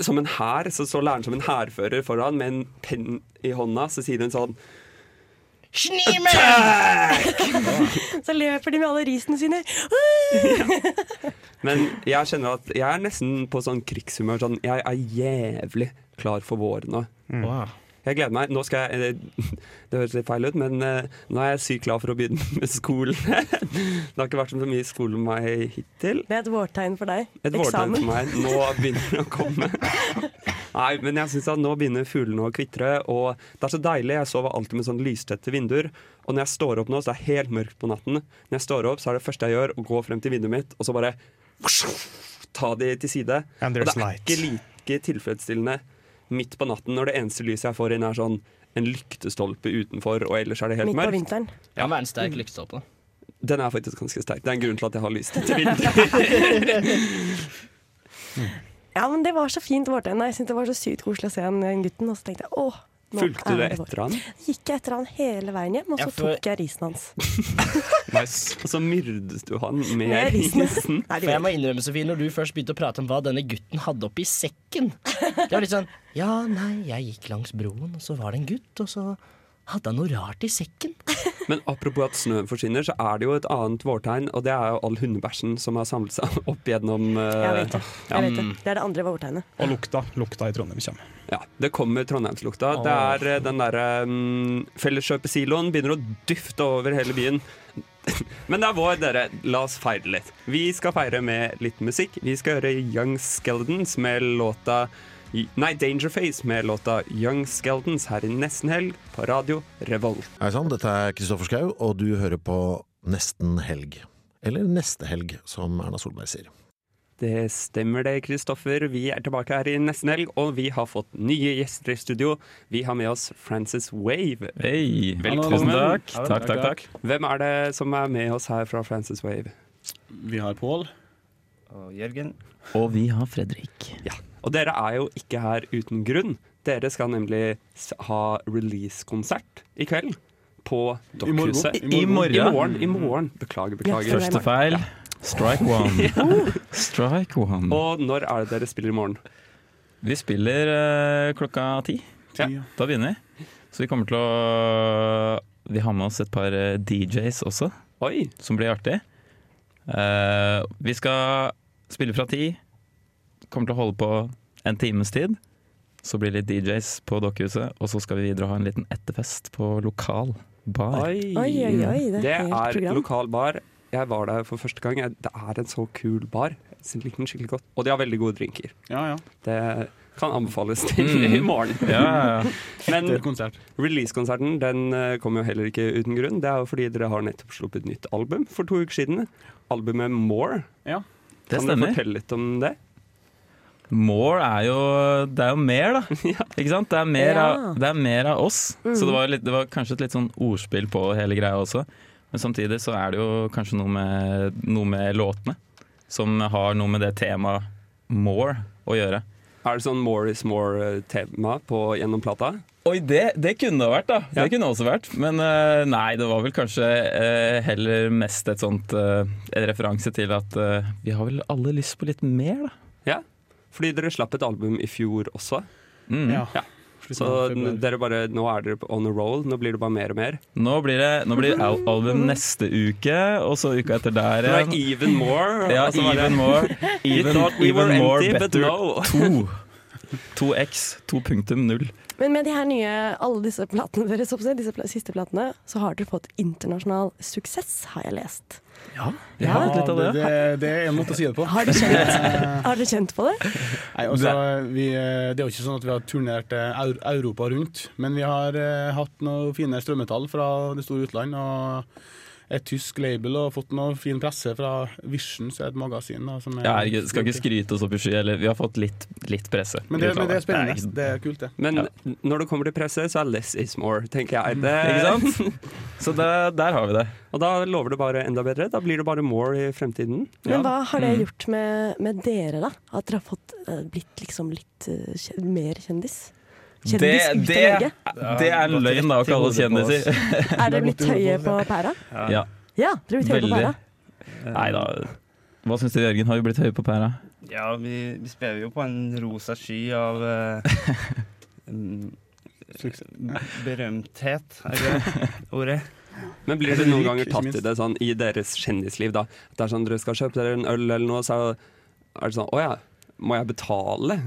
som en hær. Så står læreren som en hærfører foran med en penn i hånda. Så sier hun sånn Så løper de med alle risene sine. Men jeg kjenner at jeg er nesten på sånn krigshumør. Sånn, jeg er jævlig klar for våren nå. Wow. Jeg gleder meg. Nå skal jeg eh, Det høres litt feil ut, men eh, nå er jeg sykt klar for å begynne med skolen. det har ikke vært så mye skole med meg hittil. Det er et vårtegn for deg. Et vårtegn Eksamen. for meg. Nå begynner det å komme. Nei, men jeg synes at nå begynner fuglene å kvitre, og det er så deilig. Jeg sover alltid med sånn lystette vinduer. Og når jeg står opp nå, så er det helt mørkt på natten. Når jeg står opp, så er det første jeg gjør, å gå frem til vinduet mitt, og så bare ta de til side. Og det er ikke like tilfredsstillende midt på natten når det eneste lyset jeg får inn, er sånn en lyktestolpe utenfor, og ellers er det helt Midt på mørkt. vinteren. Ja, men en sterk lyktestolpe. Den er faktisk ganske sterk. Det er en grunn til at jeg har lyst til vinter. Ja, men det var så fint Morten. Jeg syntes det var så sykt koselig å se den gutten. Og så tenkte jeg åh, Fulgte du er etter han? Gikk jeg etter han hele veien hjem, og Ja, så for- tok jeg risen hans. Og så myrdet du han med Med risen. risen. Nei, For jeg må innrømme, Sofie, når du først begynte å prate om hva denne gutten hadde oppi sekken Det var litt sånn Ja, nei, jeg gikk langs broen, og så var det en gutt, og så hadde han noe rart i sekken. Men apropos at snøen forsvinner, så er det jo et annet vårtegn, og det er jo all hundebæsjen som har samlet seg opp gjennom uh, Jeg vet det. ja. Jeg vet det. det er det andre vårtegnet. Og lukta. Lukta i Trondheim kommer. Ja, det kommer Trondheimslukta. Det er eh, den derre um, Felleskjøpesiloen begynner å dufte over hele byen. Men det er vår, dere. La oss feire litt. Vi skal feire med litt musikk. Vi skal høre Young Skeldons med låta Nei, Dangerface med låta Young Skeldons her i nesten helg på radio Revolt. Hei sann, dette er Kristoffer Schau, og du hører på Nesten helg. Eller Neste helg, som Erna Solberg sier. Det stemmer det, Kristoffer. Vi er tilbake her i nesten helg, og vi har fått nye gjester i studio. Vi har med oss Frances Wave. Hei. Velkommen. Takk. Takk, takk, takk. Hvem er det som er med oss her fra Frances Wave? Vi har Pål. Og Jørgen. Og vi har Fredrik. Ja, Og dere er jo ikke her uten grunn. Dere skal nemlig ha release-konsert i kveld. På I morgen. Dokkhuset. I morgen. I morgen. I morgen. Beklager, beklager. Første feil. Strike one. Strike one. Og når er det dere spiller i morgen? Vi spiller eh, klokka ti. Da begynner vi. Så vi kommer til å Vi har med oss et par eh, DJs også, som blir artig. Uh, vi skal spille fra ti. Kommer til å holde på en times tid. Så blir det litt DJs på Dokkehuset, og så skal vi videre ha en liten etterfest på lokal bar. Oi, Oi, oi, det er det er lokal bar. Jeg var der for første gang. Det er en så kul bar. Jeg liker den skikkelig godt. Og de har veldig gode drinker. Det kan anbefales til Mm. i morgen. Ja, ja, ja. Men releasekonserten den eh, kommer jo heller ikke uten grunn. Det er jo fordi dere har nettopp sluppet nytt album for to uker siden. Albumet More. Det kan stemmer. du fortelle litt om det? More er jo Det er jo mer, da. Ikke sant? Det er mer, Ja. av, det er mer av oss. Mm. Så det var, litt, det var kanskje et litt sånn ordspill på hele greia også. Men samtidig så er det jo kanskje noe med, noe med låtene som har noe med det temaet more å gjøre. Er det sånn more is more-tema på gjennom plata? Oi, det, det kunne det vært, da. Det kunne det også vært. Men uh, nei, det var vel kanskje uh, heller mest et sånt uh, en referanse til at vi har vel alle lyst på litt mer, da. Ja, fordi dere slapp et album i fjor også. Mm. Ja. Så dere bare, nå er dere on a roll, nå blir det bare mer og mer. Nå blir det, nå blir det album neste uke, og så uka etter der igjen. even more. Ja, even more. Even, we even more empty, but better. no. To. 2x. 2.0. Men med de her nye, alle disse platene deres, disse siste platene, så har dere fått internasjonal suksess, har jeg lest. Ja, vi har hatt litt av det. Det, det er en måte å si det på. Har dere kjent, har dere kjent på det? Nei, altså, vi, det er jo ikke sånn at vi har turnert eh, Europa rundt, men vi har eh, hatt noen fine strømmetall fra det store utland. og et tysk label og fått noe fin presse fra Vision, som er et magasin. Da, som er Ja, jeg skal ikke skryte oss opp i sky, eller vi har fått litt, litt presse. Men det, men det er spennende. ikke- Det er kult, det. Men når det kommer til presse, så er less is more, tenker jeg. Det, Ikke sant? Så det, der har vi det. Og da lover det bare enda bedre. Da blir det bare more i fremtiden. Men hva har det Mm. gjort med, med dere, da? At dere har fått eh, blitt liksom litt uh, mer kjendis? Kjendis Det, ut det, av Norge? det er løgn da å kalle oss kjendiser. Er dere blitt høye på pæra? Ja. Ja, dere er blitt høye på pæra. Nei da. Hva syns du, Jørgen? Har vi blitt høye på pæra? Ja, vi, vi spiller jo på en rosa sky av uh, berømthet, er det det ordet? Men blir det noen ganger tatt i det sånn i deres kjendisliv, da? At Det er sånn dere skal kjøpe dere en øl eller noe, så er det sånn Å ja, må jeg betale?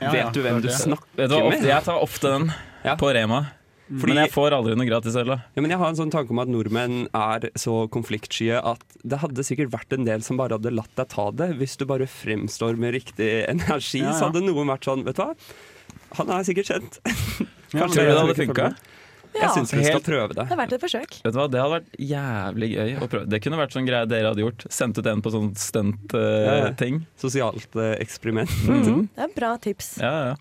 Ja, Vet du hvem du det. snakker Vet du hva, med? jeg tar ofte den på Rema. Fordi- Men jeg får aldri noe gratis øl. Ja, men jeg har en sånn tanke om at nordmenn er så konfliktsky at det hadde sikkert vært en del som bare hadde latt deg ta det. Hvis du bare fremstår med riktig energi, Ja, ja. så hadde noen vært sånn Vet du hva, han er sikkert kjent. Ja, tror det hadde funka? Jeg syns vi skal Helt- prøve det. Det har vært et forsøk. Vet du hva, Det hadde vært jævlig gøy å prøve. Det kunne vært sånn greie dere hadde gjort. Sendt ut en på sånn Ja, ja. stunt-ting. Sosialt uh, eksperiment. Mhm. Det er bra tips. Ja, ja.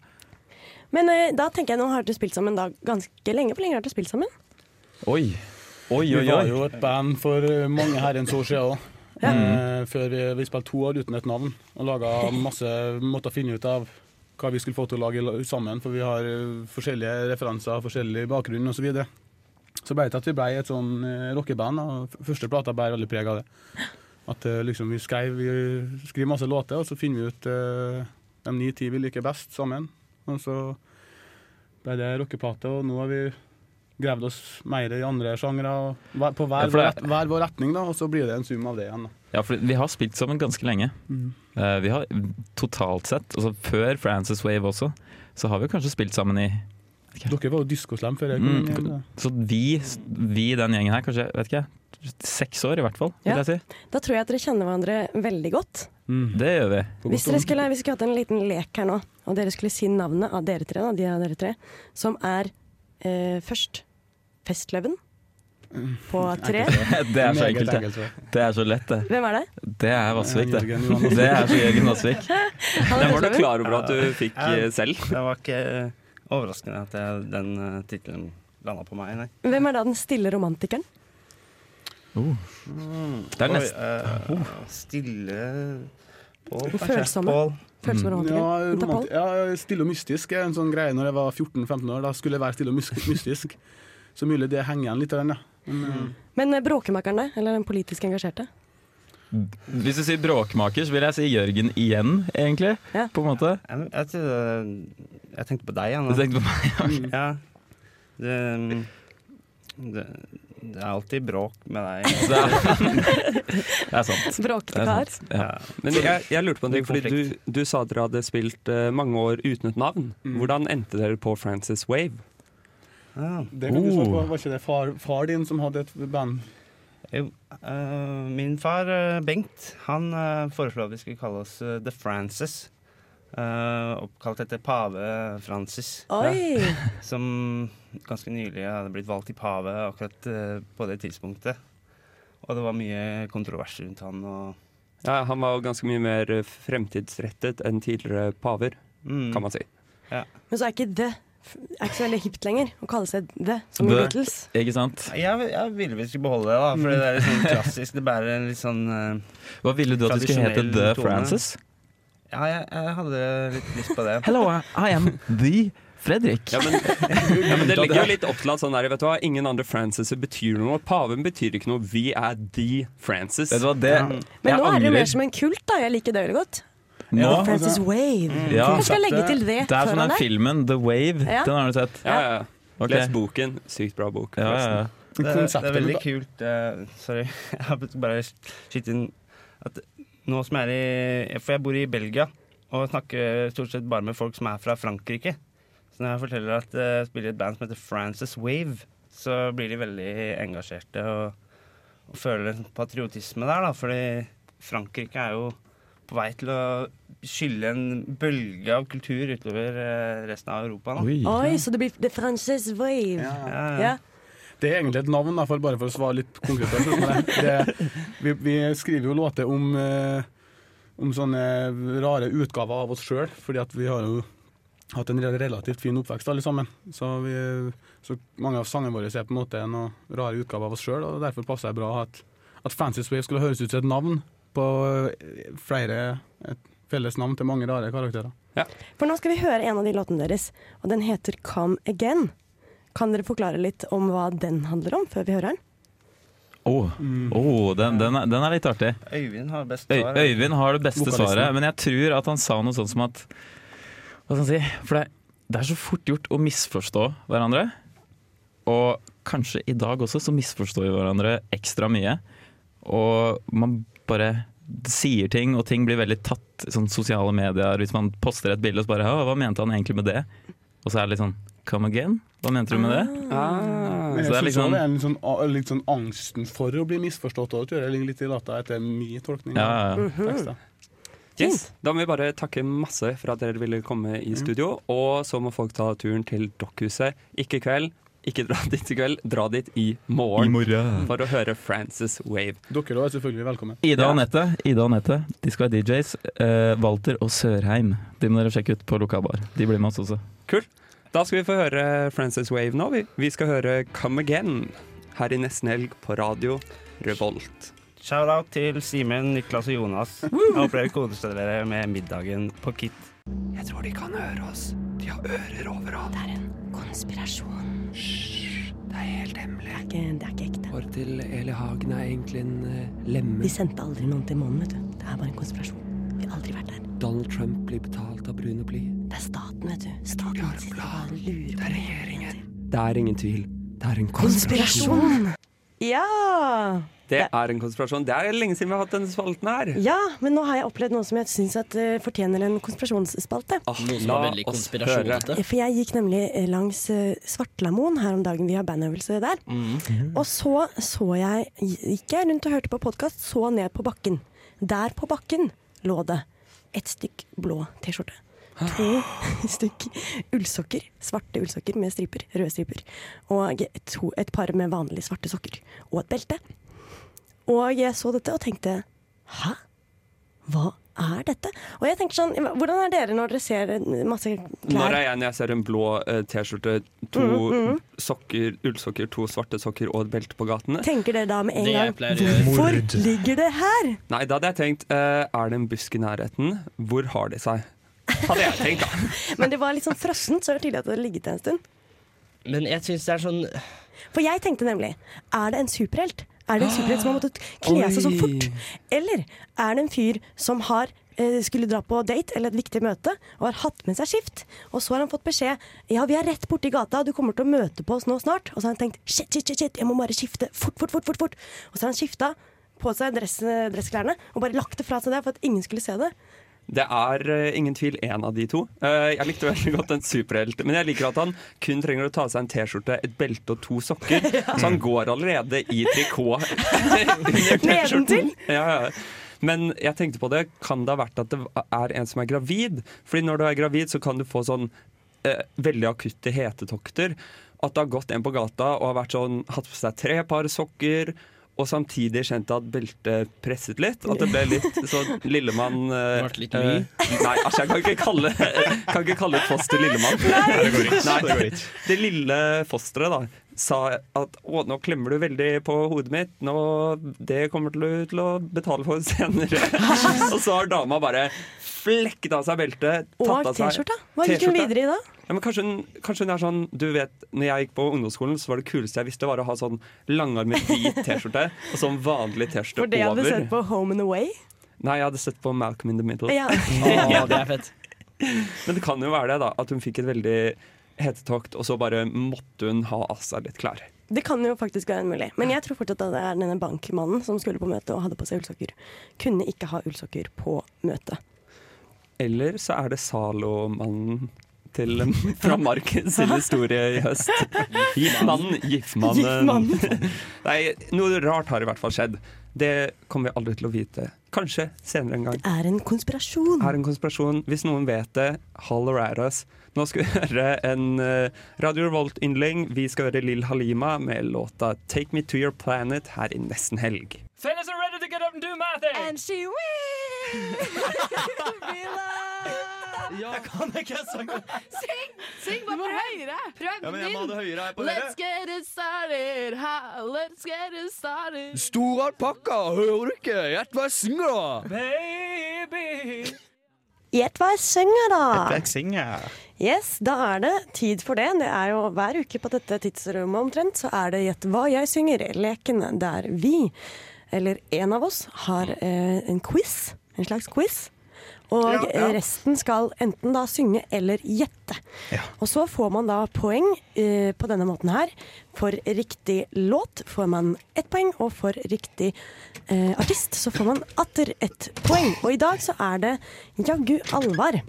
Men uh, da tenker jeg nå har dere spilt sammen da ganske lenge. Hvor lenge har dere spilt sammen? Oi. Oi, oi, Vi var jo et band for eh, mange herrens år siden òg. Ja. Før vi, vi spilte to år uten et navn og laga masse måtte finne ut av hva vi skulle få til å lage sammen, for vi har eh, forskjellige referanser, forskjellig bakgrunn osv. Så, videre. så ble det til at vi ble et sånn eh, rockeband. og Første plata bærer veldig preg av det. At eh, liksom vi skrev vi skriver masse låter, og så finner vi ut uh, de ni-ti vi liker best sammen. Og så ble det rockeplate, og nå har vi gravd oss mer i andre sjangre. På hver, Ja, det- hver vår retning, da, og så blir det en sum av det igjen. da. Ja, for vi har spilt sammen ganske lenge. Mhm. Eh, vi har totalt sett, altså før Frances Wave også, så har vi kanskje spilt sammen i Dere var jo diskoslam før jeg kom inn. mm, Så vi, vi den gjengen her, kanskje vet ikke seks år i hvert fall, vil Ja. jeg si. Da tror jeg at dere kjenner hverandre veldig godt. Det gjør vi. Hvis dere skulle, hvis vi skulle hatt en liten lek her nå, og dere skulle si navnet av dere tre, da, de av dere tre, som er eh, først Festløven på tre. Det er så enkelt, det. Det er så lett, det. Hvem er det? Det er Vassvik, det. Det er så Jørgen Vassvik. Den var du klar over at du fikk eh, selv? Det var ikke overraskende at jeg, den uh, tittelen landa på meg, nei. Hvem er da den stille romantikeren? Det er nesten oh. Stille Pål. Følsomme. Pål. Som. Ja, romant ja, stille og mystisk er en sånn greie når jeg var 14-15 år. Da skulle jeg være stille og mystisk. Så mulig det henger igjen litt. av den, ja. Men, eh, Men eh, bråkemakerne, eller den politisk engasjerte? Hvis du sier bråkmaker, så vil jeg si Jørgen igjen, egentlig. På en måte. Jeg, jeg, jeg tenkte på deg, Anna. Du tenkte på meg, Ja. Det, det, det er alltid bråk med deg. Det er- Det er sant. Bråkete kar. Ja. Men jeg, jeg lurte på en ting, fordi du, du sa dere hadde spilt uh, mange år uten et navn. Mm. Hvordan endte dere på Francis Wave? Det kan du svare på. Oh. Var ikke det far, far din som hadde et band? Jo, Uh, min far eh, Bengt han uh, foreslo at vi skulle kalle oss eh, The Francis. Uh, oppkalt etter pave Francis. Oi! Som ganske nylig hadde blitt valgt til pave akkurat eh, på det tidspunktet. Og det var mye kontrovers rundt han. Og Ja, han var ganske mye mer eh, fremtidsrettet enn tidligere paver, Mm. kan man si. ja. Men så er ikke det er ikke så veldig hipt lenger å kalle seg det, som The- Beatles. Ikke sant? Jeg, jeg ville vi skulle beholde det, da, for det er litt sånn klassisk. Det bærer en litt sånn uh, Hva ville du at det skulle hete? The tone. Francis? Ja, jeg, jeg hadde litt lyst på det. Hello, I am the Fredrik. Ja, men, ja, men det ligger jo litt opp til at sånn der, vet du hva, ingen andre Franciser betyr noe. Paven betyr ikke noe. Vi er the Francis. Vet du hva, det Men nå er det jo mer som en kult, da. Jeg liker det veldig godt. Nå- Francis Wave. Ja. Kanskje skal legge til det, Det er sånn den filmen The Wave. Ja. Den har du sett? Ja, ja. Okay. Les boken. Sykt bra bok. Ja, ja, ja. Det, det er veldig kult uh, Sorry, jeg har bare skyte inn at nå som jeg er i For jeg bor i Belgia og snakker stort sett bare med folk som er fra Frankrike. Så når jeg forteller at jeg uh, spiller i et band som heter Francis Wave, så blir de veldig engasjerte og, og føler patriotisme der, da. Fordi Frankrike er jo på vei til å skylle en bølge av kultur utover eh, resten av Europa. Da. Oi, så det blir The Frances Wave. Ja. Ja. Det er egentlig et navn, da, for, bare for å svare litt konkret. på det. Det, vi, vi skriver jo låter om, eh, om sånne rare utgaver av oss sjøl, fordi at vi har jo hatt en relativt fin oppvekst alle sammen. Så, vi, så mange av sangene våre er på en måte en rare utgave av oss sjøl, og derfor passer det bra at, at Fancy Wave skulle høres ut som et navn på eh, flere et felles navn til mange rare karakterer. For nå skal vi høre en av de låtene deres, og den heter Come Again. Kan dere forklare litt om hva den handler om, før vi hører den? Oh, oh, den, den, er, den er litt artig. Øyvind har best Øy, svar. Øyvind har det beste Vokalisten. svaret, men jeg tror at han sa noe sånt som at Hva skal han si? For det, det er så fort gjort å misforstå hverandre. Og kanskje i dag også så misforstår vi hverandre ekstra mye. Og man bare sier ting, og ting blir veldig tatt i sånn sosiale medier. Hvis man poster et bilde og så bare Hva mente han egentlig med det? Og så er det litt sånn Come again? Hva mente du med det? Ah. Men Så det er liksom- det er litt, sånn, litt sånn angsten for å bli misforstått òg, tror jeg ligger litt i data etter min tolkning. Ja, ja, ja. tekster. Yes. Da må vi bare takke masse for at dere ville komme i studio. Og så må folk ta turen til Dokkhuset. Ikke i kveld, ikke dra dit i kveld, dra dit i morgen. I morgen. For å høre Francis Wave. Dere er selvfølgelig velkommen. Ida og Anette, Ida og Anette, de skal være DJs. Uh, Walter og Sørheim, de må dere sjekke ut på lokalbar. De blir med oss også. Kult. Da skal vi få høre Francis Wave nå. Vi, vi skal høre Come Again her i nesten helg på radio Revolt. Shout-out til Simen, Niklas og Jonas. Jeg håper dere koser dere med middagen på Kit. Jeg tror de kan høre oss. De har ører overalt. Det er en konspirasjon. Hysj, det er helt hemmelig. Det er ikke, det er ikke ekte. Håret til Eli Hagen er egentlig en uh, lemme. De sendte aldri noen til månen, vet du. Det er bare en konspirasjon. Vi har aldri vært der. Donald Trump blir betalt av brun og blid. Det er staten, vet du. Staten sitter og lurer på regjeringen. Det er ingen tvil. Det er en Konspirasjon! Ja! Det er en konspirasjon. Det er lenge siden vi har hatt denne spalten her. Ja, men nå har jeg opplevd noe som jeg syns uh, fortjener en konspirasjonsspalte. Ah, Noe som la er veldig oss konspirasjonete. For jeg gikk nemlig eh, langs uh, Svartlamoen her om dagen. Vi har bandøvelse der. Og så så jeg Gikk jeg rundt og hørte på podkast, så ned på bakken. Der på bakken lå det et stykk blå T-skjorte. To stykk ullsokker. Svarte ullsokker med striper. Røde striper. Og to, et par med vanlige svarte sokker. Og et belte. Og jeg så dette og tenkte Hæ? Hva er dette? Og jeg tenker sånn, Hvordan er dere når dere ser masse masse Når klær? er jeg når jeg ser en blå eh, T-skjorte, to Mm, mm. sokker, ullsokker, to svarte sokker og et belte på gatene? Tenker dere da med en gang. Hvorfor ligger det her? Nei, da hadde jeg tenkt eh, Er det en busk i nærheten? Hvor har de seg? Hadde jeg tenkt, da. Men det var litt sånn frossent, så det var tydelig at det hadde ligget der en stund. Men jeg syns det er sånn For jeg tenkte nemlig Er det en superhelt? Er det en superhelt som har måttet kle seg så fort? Eller er det en fyr som har eh, skulle dra på date eller et viktig møte og har hatt med seg skift. Og så har han fått beskjed Ja, vi er rett borti gata, du kommer til å møte på oss nå snart. Og så har han tenkt shit, shit, shit, shit jeg må bare skifte fort, fort, fort. fort, fort. Og så har han skifta på seg dress, dressklærne og bare lagt det fra seg der for at ingen skulle se det. Det er eh, ingen tvil én av de to. Eh, jeg likte veldig godt en superhelt, men jeg liker at han kun trenger å ta seg en T-skjorte, et belte og to sokker. Så han går allerede i trikot under T-skjorten. Ja, ja. Men jeg tenkte på det, kan det ha vært at det er en som er gravid? Fordi når du er gravid, så kan du få sånn eh, veldig akutte hetetokter. At det har gått en på gata og har sånn, hatt på seg tre par sokker. Og samtidig kjente at beltet presset litt. At det ble litt sånn Lillemann Det Ble litt mye? eh, Nei, altså jeg kan ikke kalle, kan ikke kalle et foster Lillemann. Nei, det går ikke. Nei, Det det lille fosteret da sa at å, nå klemmer du veldig på hodet mitt, nå, det kommer du til å betale for senere. og så har dama bare flekket av seg beltet. Og tatt av seg T-skjorta. Hva gikk hun videre i da? Ja, men kanskje, hun, kanskje hun er sånn Du vet, når jeg gikk på ungdomsskolen, så var det kuleste jeg visste, var å ha sånn langarmet hvit T-skjorte og sånn vanlig T-skjorte over. For det hadde du sett på Home and Away. Nei, jeg hadde sett på Malcolm in the Middle. Ja. Å, det er fett. Men det kan jo være det, da. At hun fikk et veldig hetetokt, og så bare måtte hun ha av seg litt klær. Det kan jo faktisk være mulig. Men jeg tror fortsatt at det er denne bankmannen som skulle på møte og hadde på seg ullsokker. Kunne ikke ha ullsokker på møtet. Eller så er det Zalo-mannen til fra Marken sin historie i høst. Giftmannen, giftmannen. Nei, noe rart har i hvert fall skjedd. Det kommer vi aldri til å vite. Kanskje senere en gang. Er en konspirasjon. Er en konspirasjon. Hvis noen vet det, holler at us. Nå skal vi høre en uh, Radio Revolt-yndling. Vi skal høre Lill Halima med låta 'Take Me To Your Planet' her i nesten helg. Fellas are ready to get up and do my thing! And she Jeg kan ikke sang Syng! Syng bare prøv! høyere! Prøv Ja, men jeg må ha det høyere her på Let's get it started, ha, let's get it started. Stor alpakka, hører du ikke? Gjett hva jeg synger, da! Baby. Gjett hva jeg synger, da! Jeg synger. Yes, da er det tid for det. Det er jo Hver uke på dette tidsrommet omtrent, så er det Gjett hva jeg synger, leken der vi, eller en av oss, har eh, en quiz. En slags quiz. Og Ja, ja. resten skal enten da synge eller gjette. Og så får man da poeng eh, på denne måten her. For riktig låt får man ett poeng, og for riktig eh, artist så får man atter ett poeng. Og i dag så er det jaggu Alvar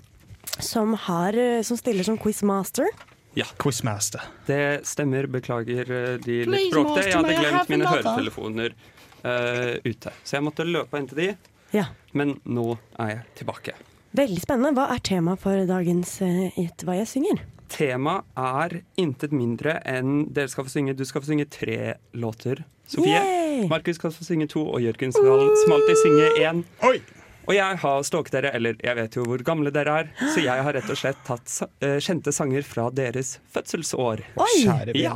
som, har, eh, som stiller som quizmaster. Ja. Quizmaster. Det stemmer. Beklager eh, de litt bråkete. Jeg hadde glemt mine høretelefoner uh, ute. Så jeg måtte løpe og hente de. Ja. Men nå er jeg tilbake. Veldig spennende. Hva er temaet for dagens eh, Gjett hva jeg synger? Temaet er intet mindre enn dere skal få synge Du skal få synge tre låter, Sofie. Yay! Markus skal få synge to, og Jørgen skal som alltid synge én. Og jeg har stalket dere, eller jeg vet jo hvor gamle dere er, så jeg har rett og slett tatt sa eh, kjente sanger fra deres fødselsår. Oi! Kjære Ja.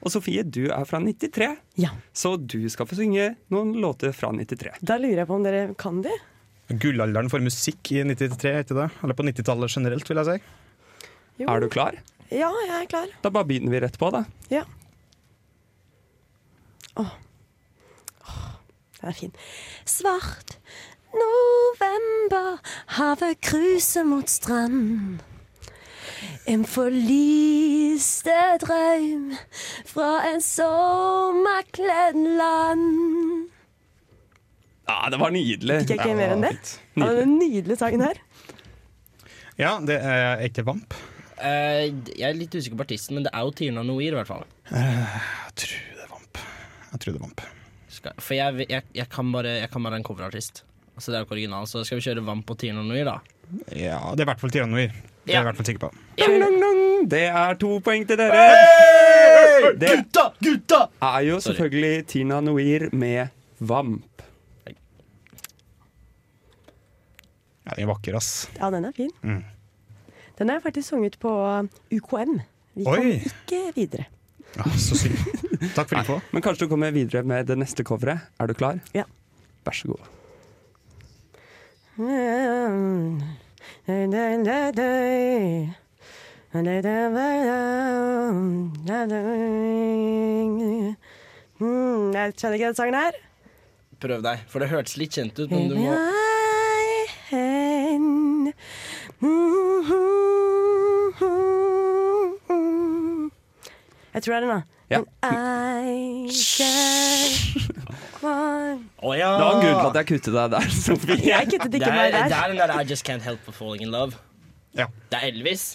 Og Sofie, du er fra 93, Ja. så du skal få synge noen låter fra 93. Da lurer jeg på om dere kan de? Gullalderen for musikk i 93, heter det? Eller på 90-tallet generelt, vil jeg si. Jo. Er du klar? Ja, jeg er klar. Da bare begynner vi rett på, da. Ja. Åh. Åh, Den er fin. Svart november, havet kruser mot strand. En forliste drøm fra en sommerkledd land. Ja, det var nydelig. Fikk jeg ikke mer enn det? Ja, den nydelige sangen her. Ja, det er ikke Vamp. Eh, jeg er litt usikker på artisten, men det er jo Tirna Noir, i hvert fall. Jeg tror det er Vamp. Jeg tror det er Vamp. Skal, for jeg, jeg, jeg, kan bare, jeg kan bare en coverartist. Altså, det er jo original, så skal vi kjøre Vamp og Tina Noir, da? Ja, det er i hvert fall Tiranoir. Det er jeg i hvert fall sikker på. Det er to poeng til dere. Det Gutta! Gutta! er jo selvfølgelig Tina Noir med Vamp. Ja, den er vakker, ass. Ja, den er fin. Mm. Den er faktisk sunget på UKM. Vi Oi. kom ikke videre. Ja, så synd. Takk for info. Men kanskje du kommer videre med det neste coveret. Er du klar? Ja. Vær så god. Mm, Jeg kjenner ikke den sangen her. Prøv deg, for det hørtes litt kjent ut, men du må Jeg tror det er den, da. Ja. I Oh, ja! Det var en grunn til at jeg kuttet deg der, Sofie. Jeg kuttet ikke meg der. Det er den der I Just Can't Help But Falling In Love. Ja. Det er Elvis.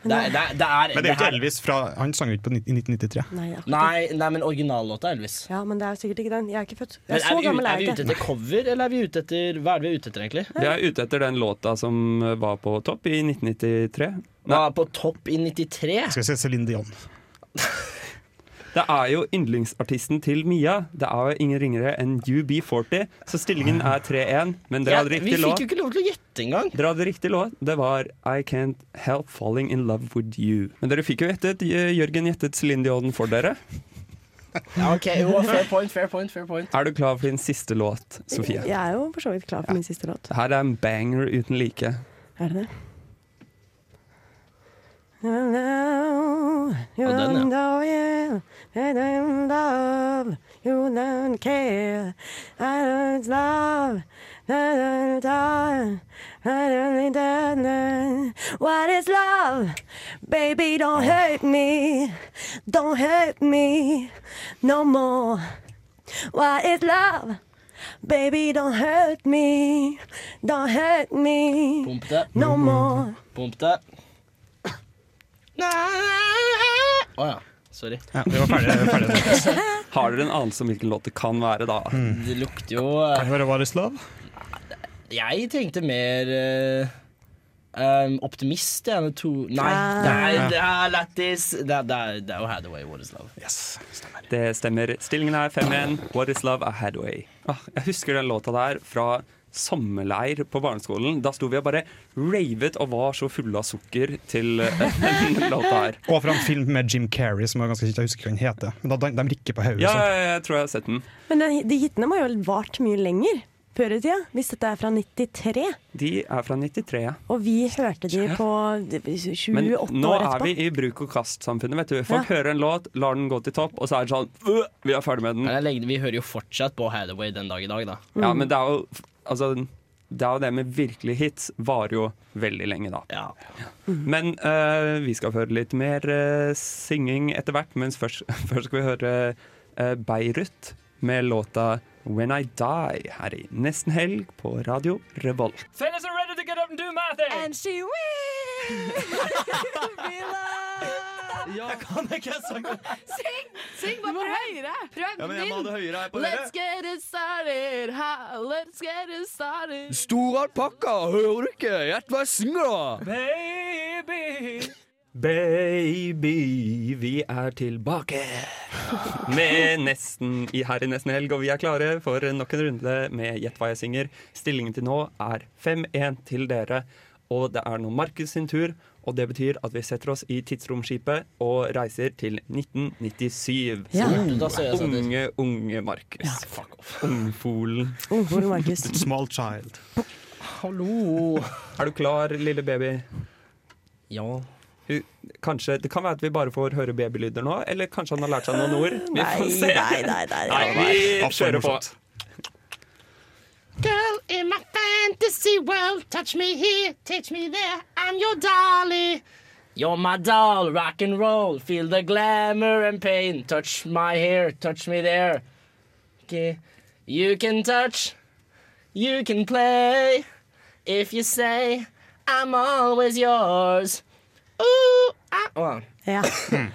Det er, det er, det er, Men det er jo ikke Elvis fra Han sang jo ikke på i 1993. Nei. Nei, nei, men originallåta er Elvis. Ja, men det er sikkert ikke den. Jeg er ikke født. Jeg er så er, vi, gammel ut- er er vi ute etter cover, eller er vi ute etter Hva er det vi er ute etter, egentlig? Vi er ute etter den låta som var på topp i 1993. Nei. Var på topp i 93? Skal vi se Céline Dion. Det er jo yndlingsartisten til Mia. Det er jo ingen ringere enn UB40, så stillingen er 3-1. Men dere Ja, hadde vi fikk jo ikke lov til å gjette engang. Dere hadde riktig låt. Det var I Can't Help Falling In Love With You. Men dere fikk jo gjettet. eh, Jørgen gjettet Celine Dion for dere. Ja, ok, jo, fair point, fair point, fair point. Er du klar for din siste låt, Sofie? Jeg er jo for så vidt klar for min siste låt. Her er en banger uten like. Er det det? Og den, ja. And I love, you don't care. I don't love. I don't die. I don't die. What is love? Baby, don't oh. hurt me. Don't hurt me no more. What is love? Baby, don't hurt me. Don't hurt me Pump det. no mm-hmm. more. Pump det. Å ja. Sorry. Ja, vi var ferdig, ferdig. Har dere en anelse om hvilken låt det kan være, da? Det lukter jo Kan det være What is love? Jeg tenkte mer eh, um, optimist, jeg. To Nei, nei det er, det er lættis. Det, er- det, er- det er jo Hathaway, What is love. Yes, stemmer. Det stemmer. Stillingen er 5-1. What is love? A Hadway. Ah, jeg husker den låta der fra sommerleir på barneskolen. Da sto vi og bare ravet og var så fulle av sukker til eh, den låta her. Og fra en film med Jim Carrey som jeg ganske ikke husker hva den heter. Men da, de, de rikker på hodet. Ja, sånn. jeg, jeg tror jeg har sett den. Men den, de hitene må jo ha vart mye lenger før i tida, hvis dette er fra 93. De er fra 93, ja. Og vi hørte de på 28 Men år nå er vi i bruk og kast-samfunnet. vet du Folk Ja. hører en låt, lar den gå til topp, og så er det sånn «Øh, Vi er ferdig med den. Vi hører jo fortsatt på Hathaway den dag i dag, da. Ja, men det er jo Altså, det er jo det med virkelige hits varer jo veldig lenge, da. Ja. Men uh, vi skal høre litt mer uh, synging etter hvert, mens først, først skal vi høre uh, Beirut med låta When I Die her i Nesten Helg på Radio Revolt. Fellas are ready to get up and do my thing. And she will be loved. Jeg kan ikke sangen. Syng! Syng bare prøv høyere. Prøv Ja, men jeg må ha det høyere her på dere. Let's get it started. Ha, let's get it started. Stor alpakka, hører du ikke? Gjett hva jeg synger, da! Baby. Baby, vi er tilbake med nesten i her i Nesten Helg, og vi er klare for nok en runde med Gjett hva jeg synger. Stillingen til nå er 5-1 til dere, og det er nå Markus sin tur. Og det betyr at vi setter oss i tidsromskipet og reiser til 1997. Ja. Ut. Unge, unge Markus. Fuck off. Ungfolen. Ungfolen Markus. Small child. Hallo. Er du klar, lille baby? Ja. Kanskje, Det kan være at vi bare får høre babylyder nå, eller kanskje han har lært seg noen ord. Vi får se. nei, nei, nei, Nei, nei. vi kjører på. In my fantasy world, touch me here, touch me there, I'm your dolly. You're my doll, rock and roll, feel the glamour and pain. Touch my hair, touch me there. Okay. You can touch, you can play, if you say I'm always yours. Ooh, ah. oh. ja.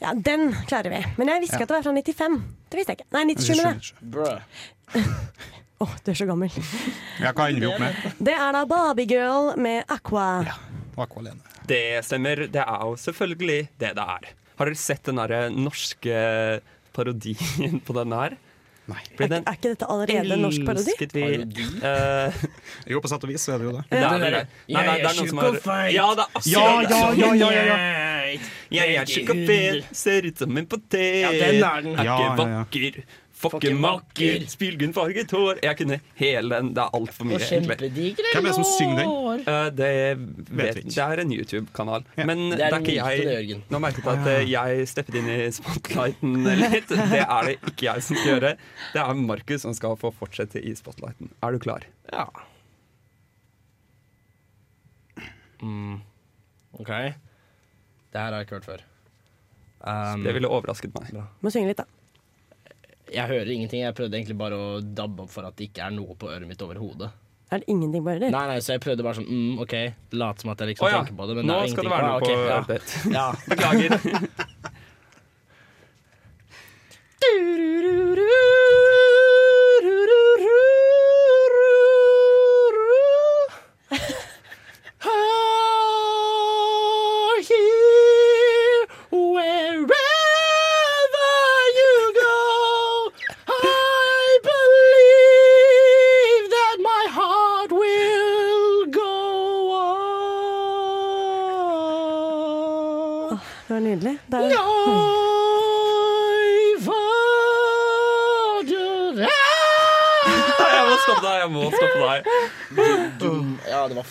ja, den klarer vi. Men jeg visste ikke ja. at det var fra 95. Det visste jeg ikke. Nei, 97. 97. Å, oh, du er så gammel. Ja, hva ender vi opp med? Det er da Barbie-girl med Aqua. Ja, Aqua alene. Det stemmer. Det er jo selvfølgelig det det er. Har dere sett den derre norske parodien på denne her? Nei. Er, er, ikke dette allerede en norsk parodi? Vi, uh, eh, jo, på sett og vis så er det jo det. det, det, er, det. Nei, nei, det er noen som har Ja, det er ja, ja, ja, ja, ja, ja. Jeg er sjukafil, ser ut som en potet. Ja, den er den. Er ikke vakker fokke makker, spylgunfarget hår Jeg kunne hele den. Det er altfor mye, kjempedigre Hvem er det som synger den? Eh, det, Vet det er en YouTube-kanal. Men Det det er er ikke det, jeg Nå merket jeg at uh, jeg steppet inn i spotlighten litt. Det er det ikke jeg som skal gjøre. Det er Markus som skal få fortsette i spotlighten. Er du klar? Ja. Mm. OK. Det her har jeg ikke hørt før. Um, Det ville overrasket meg. Må synge litt, da. Jeg hører ingenting. Jeg prøvde egentlig bare å dabbe opp for at det ikke er noe på øret mitt overhodet. Er det ingenting bare det? Nei, nei, så jeg prøvde bare sånn mm, OK, late som at jeg liksom oh, ja, tenker på det. Men nå det er skal det være noe på på ja, øret ditt. ja. Beklager.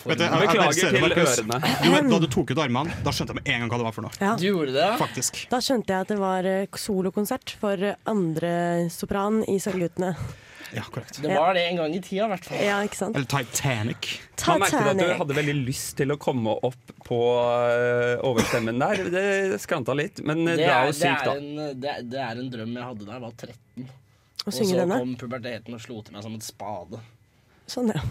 Vet du, jeg- jeg Beklager til ørene. Du, vet, da du tok ut armene, da skjønte jeg med en gang hva det var for noe. ja. Du gjorde det? Faktisk. Da skjønte jeg at det var eh, solokonsert for eh, andre sopran i Sølvguttene. Ja, korrekt. Det var det en gang i tida, i hvert fall. Ja, ikke sant? Eller Titanic. Man merket at du hadde veldig lyst til å komme opp på øh, overstemmen der. Det skranta litt, men Det du er jo sykt, da. en, det, det er en drøm jeg hadde da jeg var 13. Og så denne? kom puberteten og slo til meg som en spade. Sånn, ja.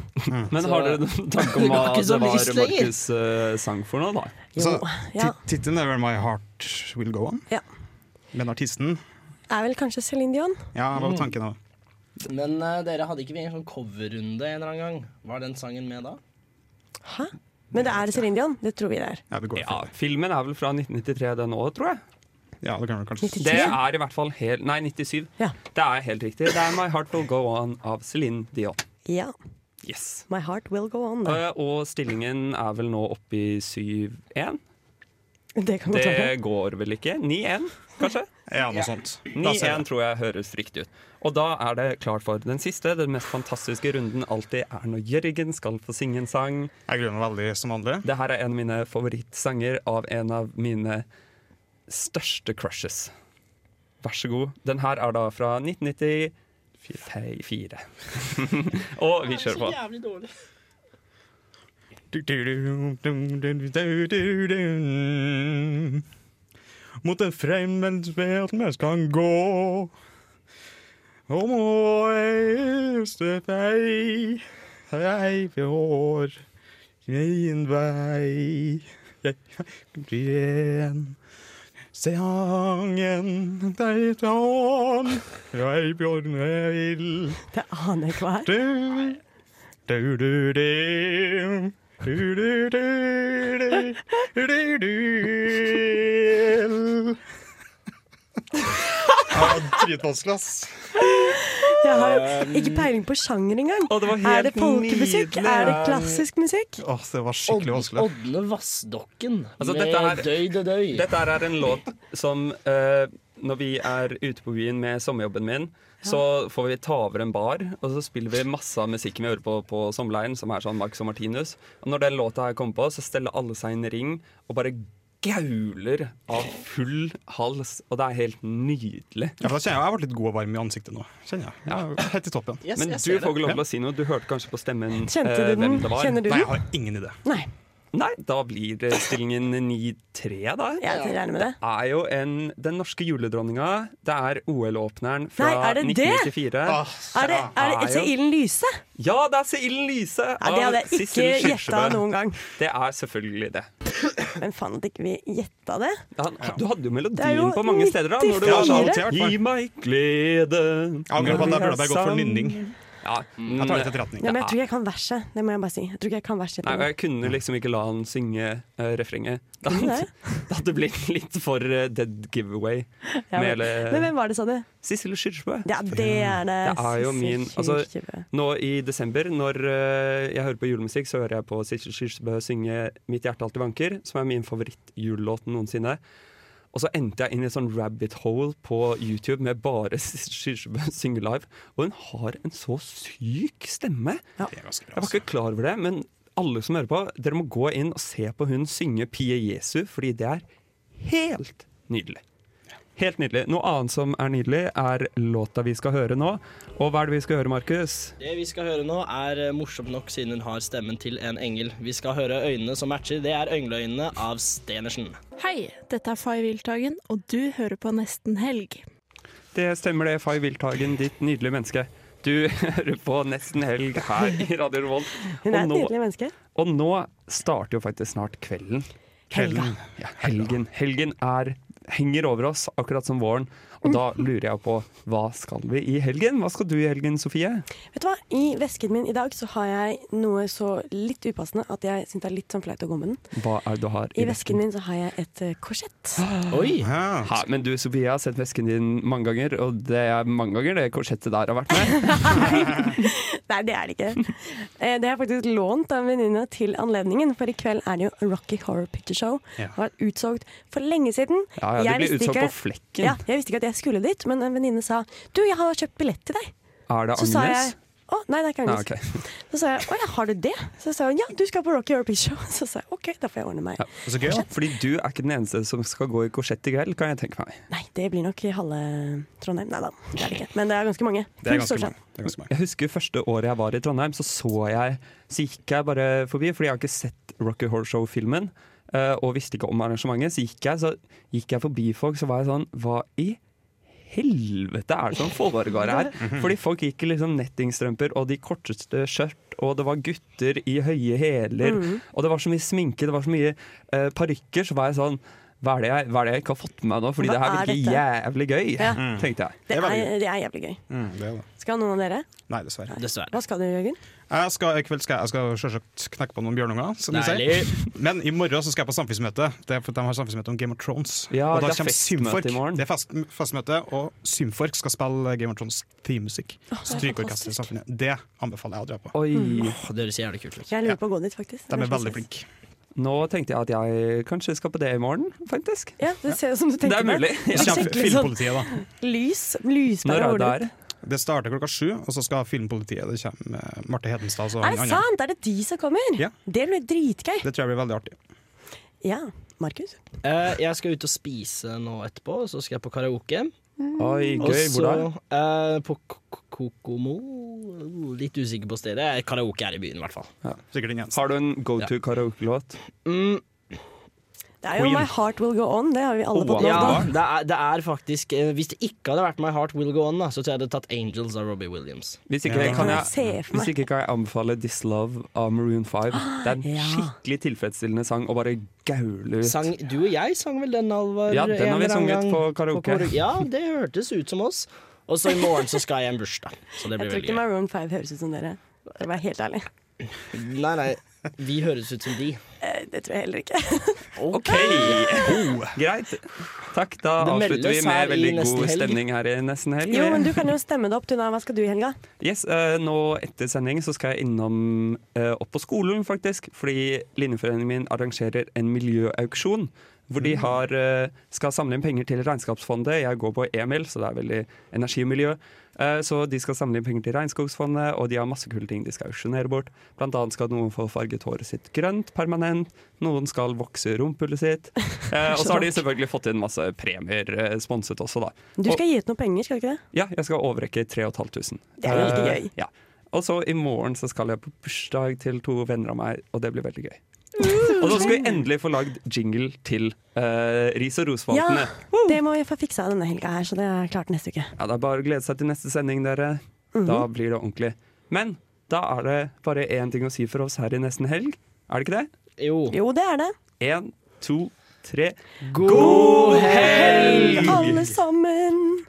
Men har dere noen tanke om Det hva det var. Markus øh, sang for noe, da? Jo, ja. Tittelen er vel 'My Heart Will Go On'. Ja. Men artisten Er vel kanskje Céline Dion? Ja, hva var Mm. tanken da? Men uh, dere hadde ikke vi en sånn coverrunde en eller annen gang? Var den sangen med da? Hæ? Men det er Céline Dion? Det tror vi det er. Ja, det går Ja, Filmen er vel fra 1993 den òg, tror jeg. Ja, det kan kanskje 93? Det er i hvert fall helt Nei, 97. Ja. Det er helt riktig. Det er 'My Heart Will Go On' av Céline Dion. Ja. Yes. My heart will go on. Eh, Og stillingen er vel nå oppe i 7-1. Det kan. Det går vel ikke? 9-1, kanskje? Ja, noe sånt. 9-1 tror jeg høres riktig ut. Og da er det klart for den siste, den mest fantastiske runden alltid er når Jørgen skal få synge en sang. Jeg gruer meg veldig som vanlig. Det her er en av mine favorittsanger av en av mine største crushes. Vær så god. Den her er da fra 1994. Og vi kjører på. Det er så Jævlig dårlig. Mot en fremmed verden skal gå. Og må øste vei, ei vår, min vei. Jeg igjen. Sangen deg tan, ei bjørn vil. Det aner jeg ikke hva er. Du, du, du, du. Du, du, du, du, du, du. Ja, Dritvanskelig, ass. Jeg har ikke peiling på sjanger engang. Det var Er det folkemusikk? nydelig. Er det klassisk musikk? Åh, det var skikkelig vanskelig. Odle Vassdokken Altså, med her- Døy det døy. Dette her er en låt som uh, Når vi er ute på byen med sommerjobben min, så får vi ta over en bar, og så spiller vi masse av musikken vi hører på på sommerleiren, som er sånn Max og Martinus. Og når den låta her kommer på, så steller alle seg i en ring og bare gauler av full hals, og det er helt nydelig. Ja, for da kjenner jeg jeg ble litt god og varm i ansiktet nå. Kjenner jeg. Ja, helt i toppen. Yes, Men jeg du får ikke lov til å si noe. Du hørte kanskje på stemmen Kjente eh, du den? hvem det var. Kjenner du Nei, jeg har ingen idé. Nei. Nei, da blir det stillingen 9-3, da. Jeg regner med det. Det er jo en, den norske juledronninga. Det er OL-åpneren fra Nei, er det det? 1994. Er det, er det er Ilden Lyse? Ja, det er Se ilden Lyse! Ja, det hadde jeg ikke gjetta noen gang. Det er selvfølgelig det. Men faen at ikke vi gjetta det. Ja, du hadde jo melodien jo på mange steder, da. Når du var 94. sånn Gi meg glede angrer på at jeg burde bare gått for nynning. Ja, Jeg tar det til etterretning. Ja, men jeg tror ikke jeg kan verset. Det må jeg bare si. Jeg tror ikke jeg kan verset. Nei, og jeg kunne liksom ikke la han synge uh, refrenget. Da hadde, det blitt litt for uh, dead giveaway. Ja, med men, hele men hvem var det, sa du? Sissel Kyrkjebø. Ja, det er det. Det er jo min altså, Nå i desember, når uh, jeg hører på julemusikk, så hører jeg på Sissel Kyrkjebø synge 'Mitt hjerte alltid vanker', som er min favorittjulelåt noensinne. Og så endte jeg inn i et sånn rabbit hole på YouTube med bare Sissel synge live. Og hun har en så syk stemme! Jeg var ikke klar over det, men alle som hører på, dere må gå inn og se på hun synge Pie Jesu, fordi det er helt nydelig. Helt nydelig. Noe annet som er nydelig, er låta vi skal høre nå. Og hva er det vi skal høre, Markus? Det vi skal høre nå, er eh, morsomt nok siden hun har stemmen til en engel. Vi skal høre øynene som matcher. Det er Øngleøynene av Stenersen. Hei, dette er Fay Wilthagen, og du hører på Nesten Helg. Det stemmer det, Fay Wilthagen, ditt nydelige menneske. Du hører på Nesten Helg her i Radio Revolt. Hun er et nydelig menneske. Og nå starter jo faktisk snart kvelden. Helga. Ja, helgen. Helgen er, henger over oss, akkurat som våren. Og da lurer jeg på, hva skal vi i helgen? Hva skal du i helgen, Sofie? Vet du hva? I vesken min i dag så har jeg noe så litt upassende at jeg syns det er litt sånn flaut å gå med den. Hva er det du har I vesken min så har jeg et eh, korsett. Oi! Ha, men du, Sofie, jeg har sett vesken din mange ganger, og det er mange ganger det korsettet der har vært med. Nei, det er det ikke. Eh, Det har jeg faktisk lånt av en venninne til anledningen, for i kveld er det jo Rocky Horror Picture Show. Ja. Det har vært utsolgt for lenge siden. Ja, ja, det blir utsolgt ikke- på flekken. Ja, jeg visste ikke at jeg skulle dit, men en venninne sa du, jeg har kjøpt billett til deg. Er det Så sa Agnes? å, nei, det er ikke Agnes. Agnes. okay. Så sa jeg å ja, har du det? Så sa hun ja, du skal på Rocky Horror Show. Så sa jeg OK, da får jeg ordne meg. Så gøy, ja. Fordi du er ikke den eneste som skal gå i korsett i kveld, kan jeg tenke meg. Nei, det blir nok i halve Trondheim. Nei da, det er det ikke. Men det er ganske mange. Det er Fullt ganske mange. Jeg husker første året jeg var i Trondheim, så så jeg Så gikk jeg bare forbi, fordi jeg har ikke sett Rocky Horror Show-filmen, eh, og visste ikke om arrangementet. Så gikk jeg, så gikk jeg forbi folk, så var jeg sånn Hva i helvete er det som foregår her? Fordi folk gikk i liksom nettingstrømper og de korteste skjørt, og det var gutter i høye hæler, mm. og det var så mye sminke, det var så mye uh, parykker, så var jeg sånn hva er, det jeg, hva er det jeg ikke har fått med meg nå? Fordi Hva det her er virker jævlig gøy, Ja. tenkte jeg. Det er, det er jævlig gøy. Mm, det er det. Skal noen av dere? Nei, dessverre. Hva skal du, Jørgen? Jeg skal, jeg skal skal selvsagt knekke på noen bjørnunger, som de sier. Men i morgen så skal jeg på samfunnsmøte. Det er for at De har samfunnsmøte om Game of Thrones. Ja, og da det er kommer festmøte Symfork. i morgen. Det er fest, festmøte, og Symfork skal spille Game of Thrones det er Strykeorkester i samfunnet. Det anbefaler jeg å dra på. Oi. Åh, det høres jævlig kult ut. Jeg lurer på å gå dit, faktisk. De er veldig flinke. Nå tenkte jeg at jeg kanskje skal på det i morgen, faktisk. Ja, det ser ut som du Det tenker er. Det er mulig. skikkelig sånn filmpolitiet, da. lys, lyspære Når er over det det. der? Det starter klokka sju, og så skal filmpolitiet. Det kommer Marte Hedenstad og Er det sant? Er det de som kommer? Ja. Det blir dritgøy. Det tror jeg blir veldig artig. Ja. Markus? Uh, jeg skal ut og spise nå etterpå, så skal jeg på karaoke. Oi, gøy. Hvor da? eh, på Kokomo Litt usikker på stedet. Karaoke er i byen, i hvert fall. Ja. Har du en go to karaoke-låt? Mm, Det er jo My Heart Will Go On. Det har vi alle fått lov ja, til. det er, det er faktisk eh, Hvis det ikke hadde vært My Heart Will Go On, da, så tror jeg det hadde tatt Angels av Robbie Williams. Hvis ikke, kan Jeg for meg. hvis ikke kan jeg anbefale This Love av Maroon 5. Det er en Ja. skikkelig tilfredsstillende sang å bare gaule ut. Sang, du og jeg sang vel den, Alvar? Ja, den har vi eller annen sunget gang på karaoke. Ja, det hørtes ut som oss. Og så i morgen så skal jeg i en bursdag. Så det Jeg blir tror veldig ikke gøy. Maroon 5 høres ut som dere. For å være helt ærlig. Nei, nei, vi høres ut som de. Eh, Det tror jeg heller ikke. OK! Greit. Takk, da avslutter vi med veldig god helg. stemning her i nesten helg. Jo, men du kan jo stemme det opp, Tuna. Hva skal du i helga? Yes, uh, nå etter sending så skal jeg innom uh, opp på skolen, faktisk. Fordi linjeforeningen min arrangerer en miljøauksjon. Hvor de har, eh, skal samle inn penger til Regnskapsfondet. Jeg går på Emil, så det er veldig energi og miljø. Eh, så de skal samle inn penger til Regnskogsfondet, og de har masse kule ting de skal auksjonere bort. Blant annet skal noen få farget håret sitt grønt permanent. Noen skal vokse rumpehullet sitt. Eh, og så har de selvfølgelig fått inn masse premier sponset også, da. Du skal Og- gi ut noen penger, skal du ikke det? ja, jeg skal overrekke 3500. Det er veldig Eh, gøy. Ja. Og så i morgen så skal jeg på bursdag til to venner av meg, og det blir veldig gøy. Og nå skal vi endelig få lagd jingle til uh, Ris og Ja, ros-spaltene. det må vi få fiksa denne helga her, så det er klart neste uke. Ja, det er bare å glede seg til neste sending, dere. Da Mhm. blir det ordentlig. Men da er det bare én ting å si for oss her i nesten helg. Er det ikke det? Jo. Jo, det er det. Én, to, tre. God helg! Alle sammen!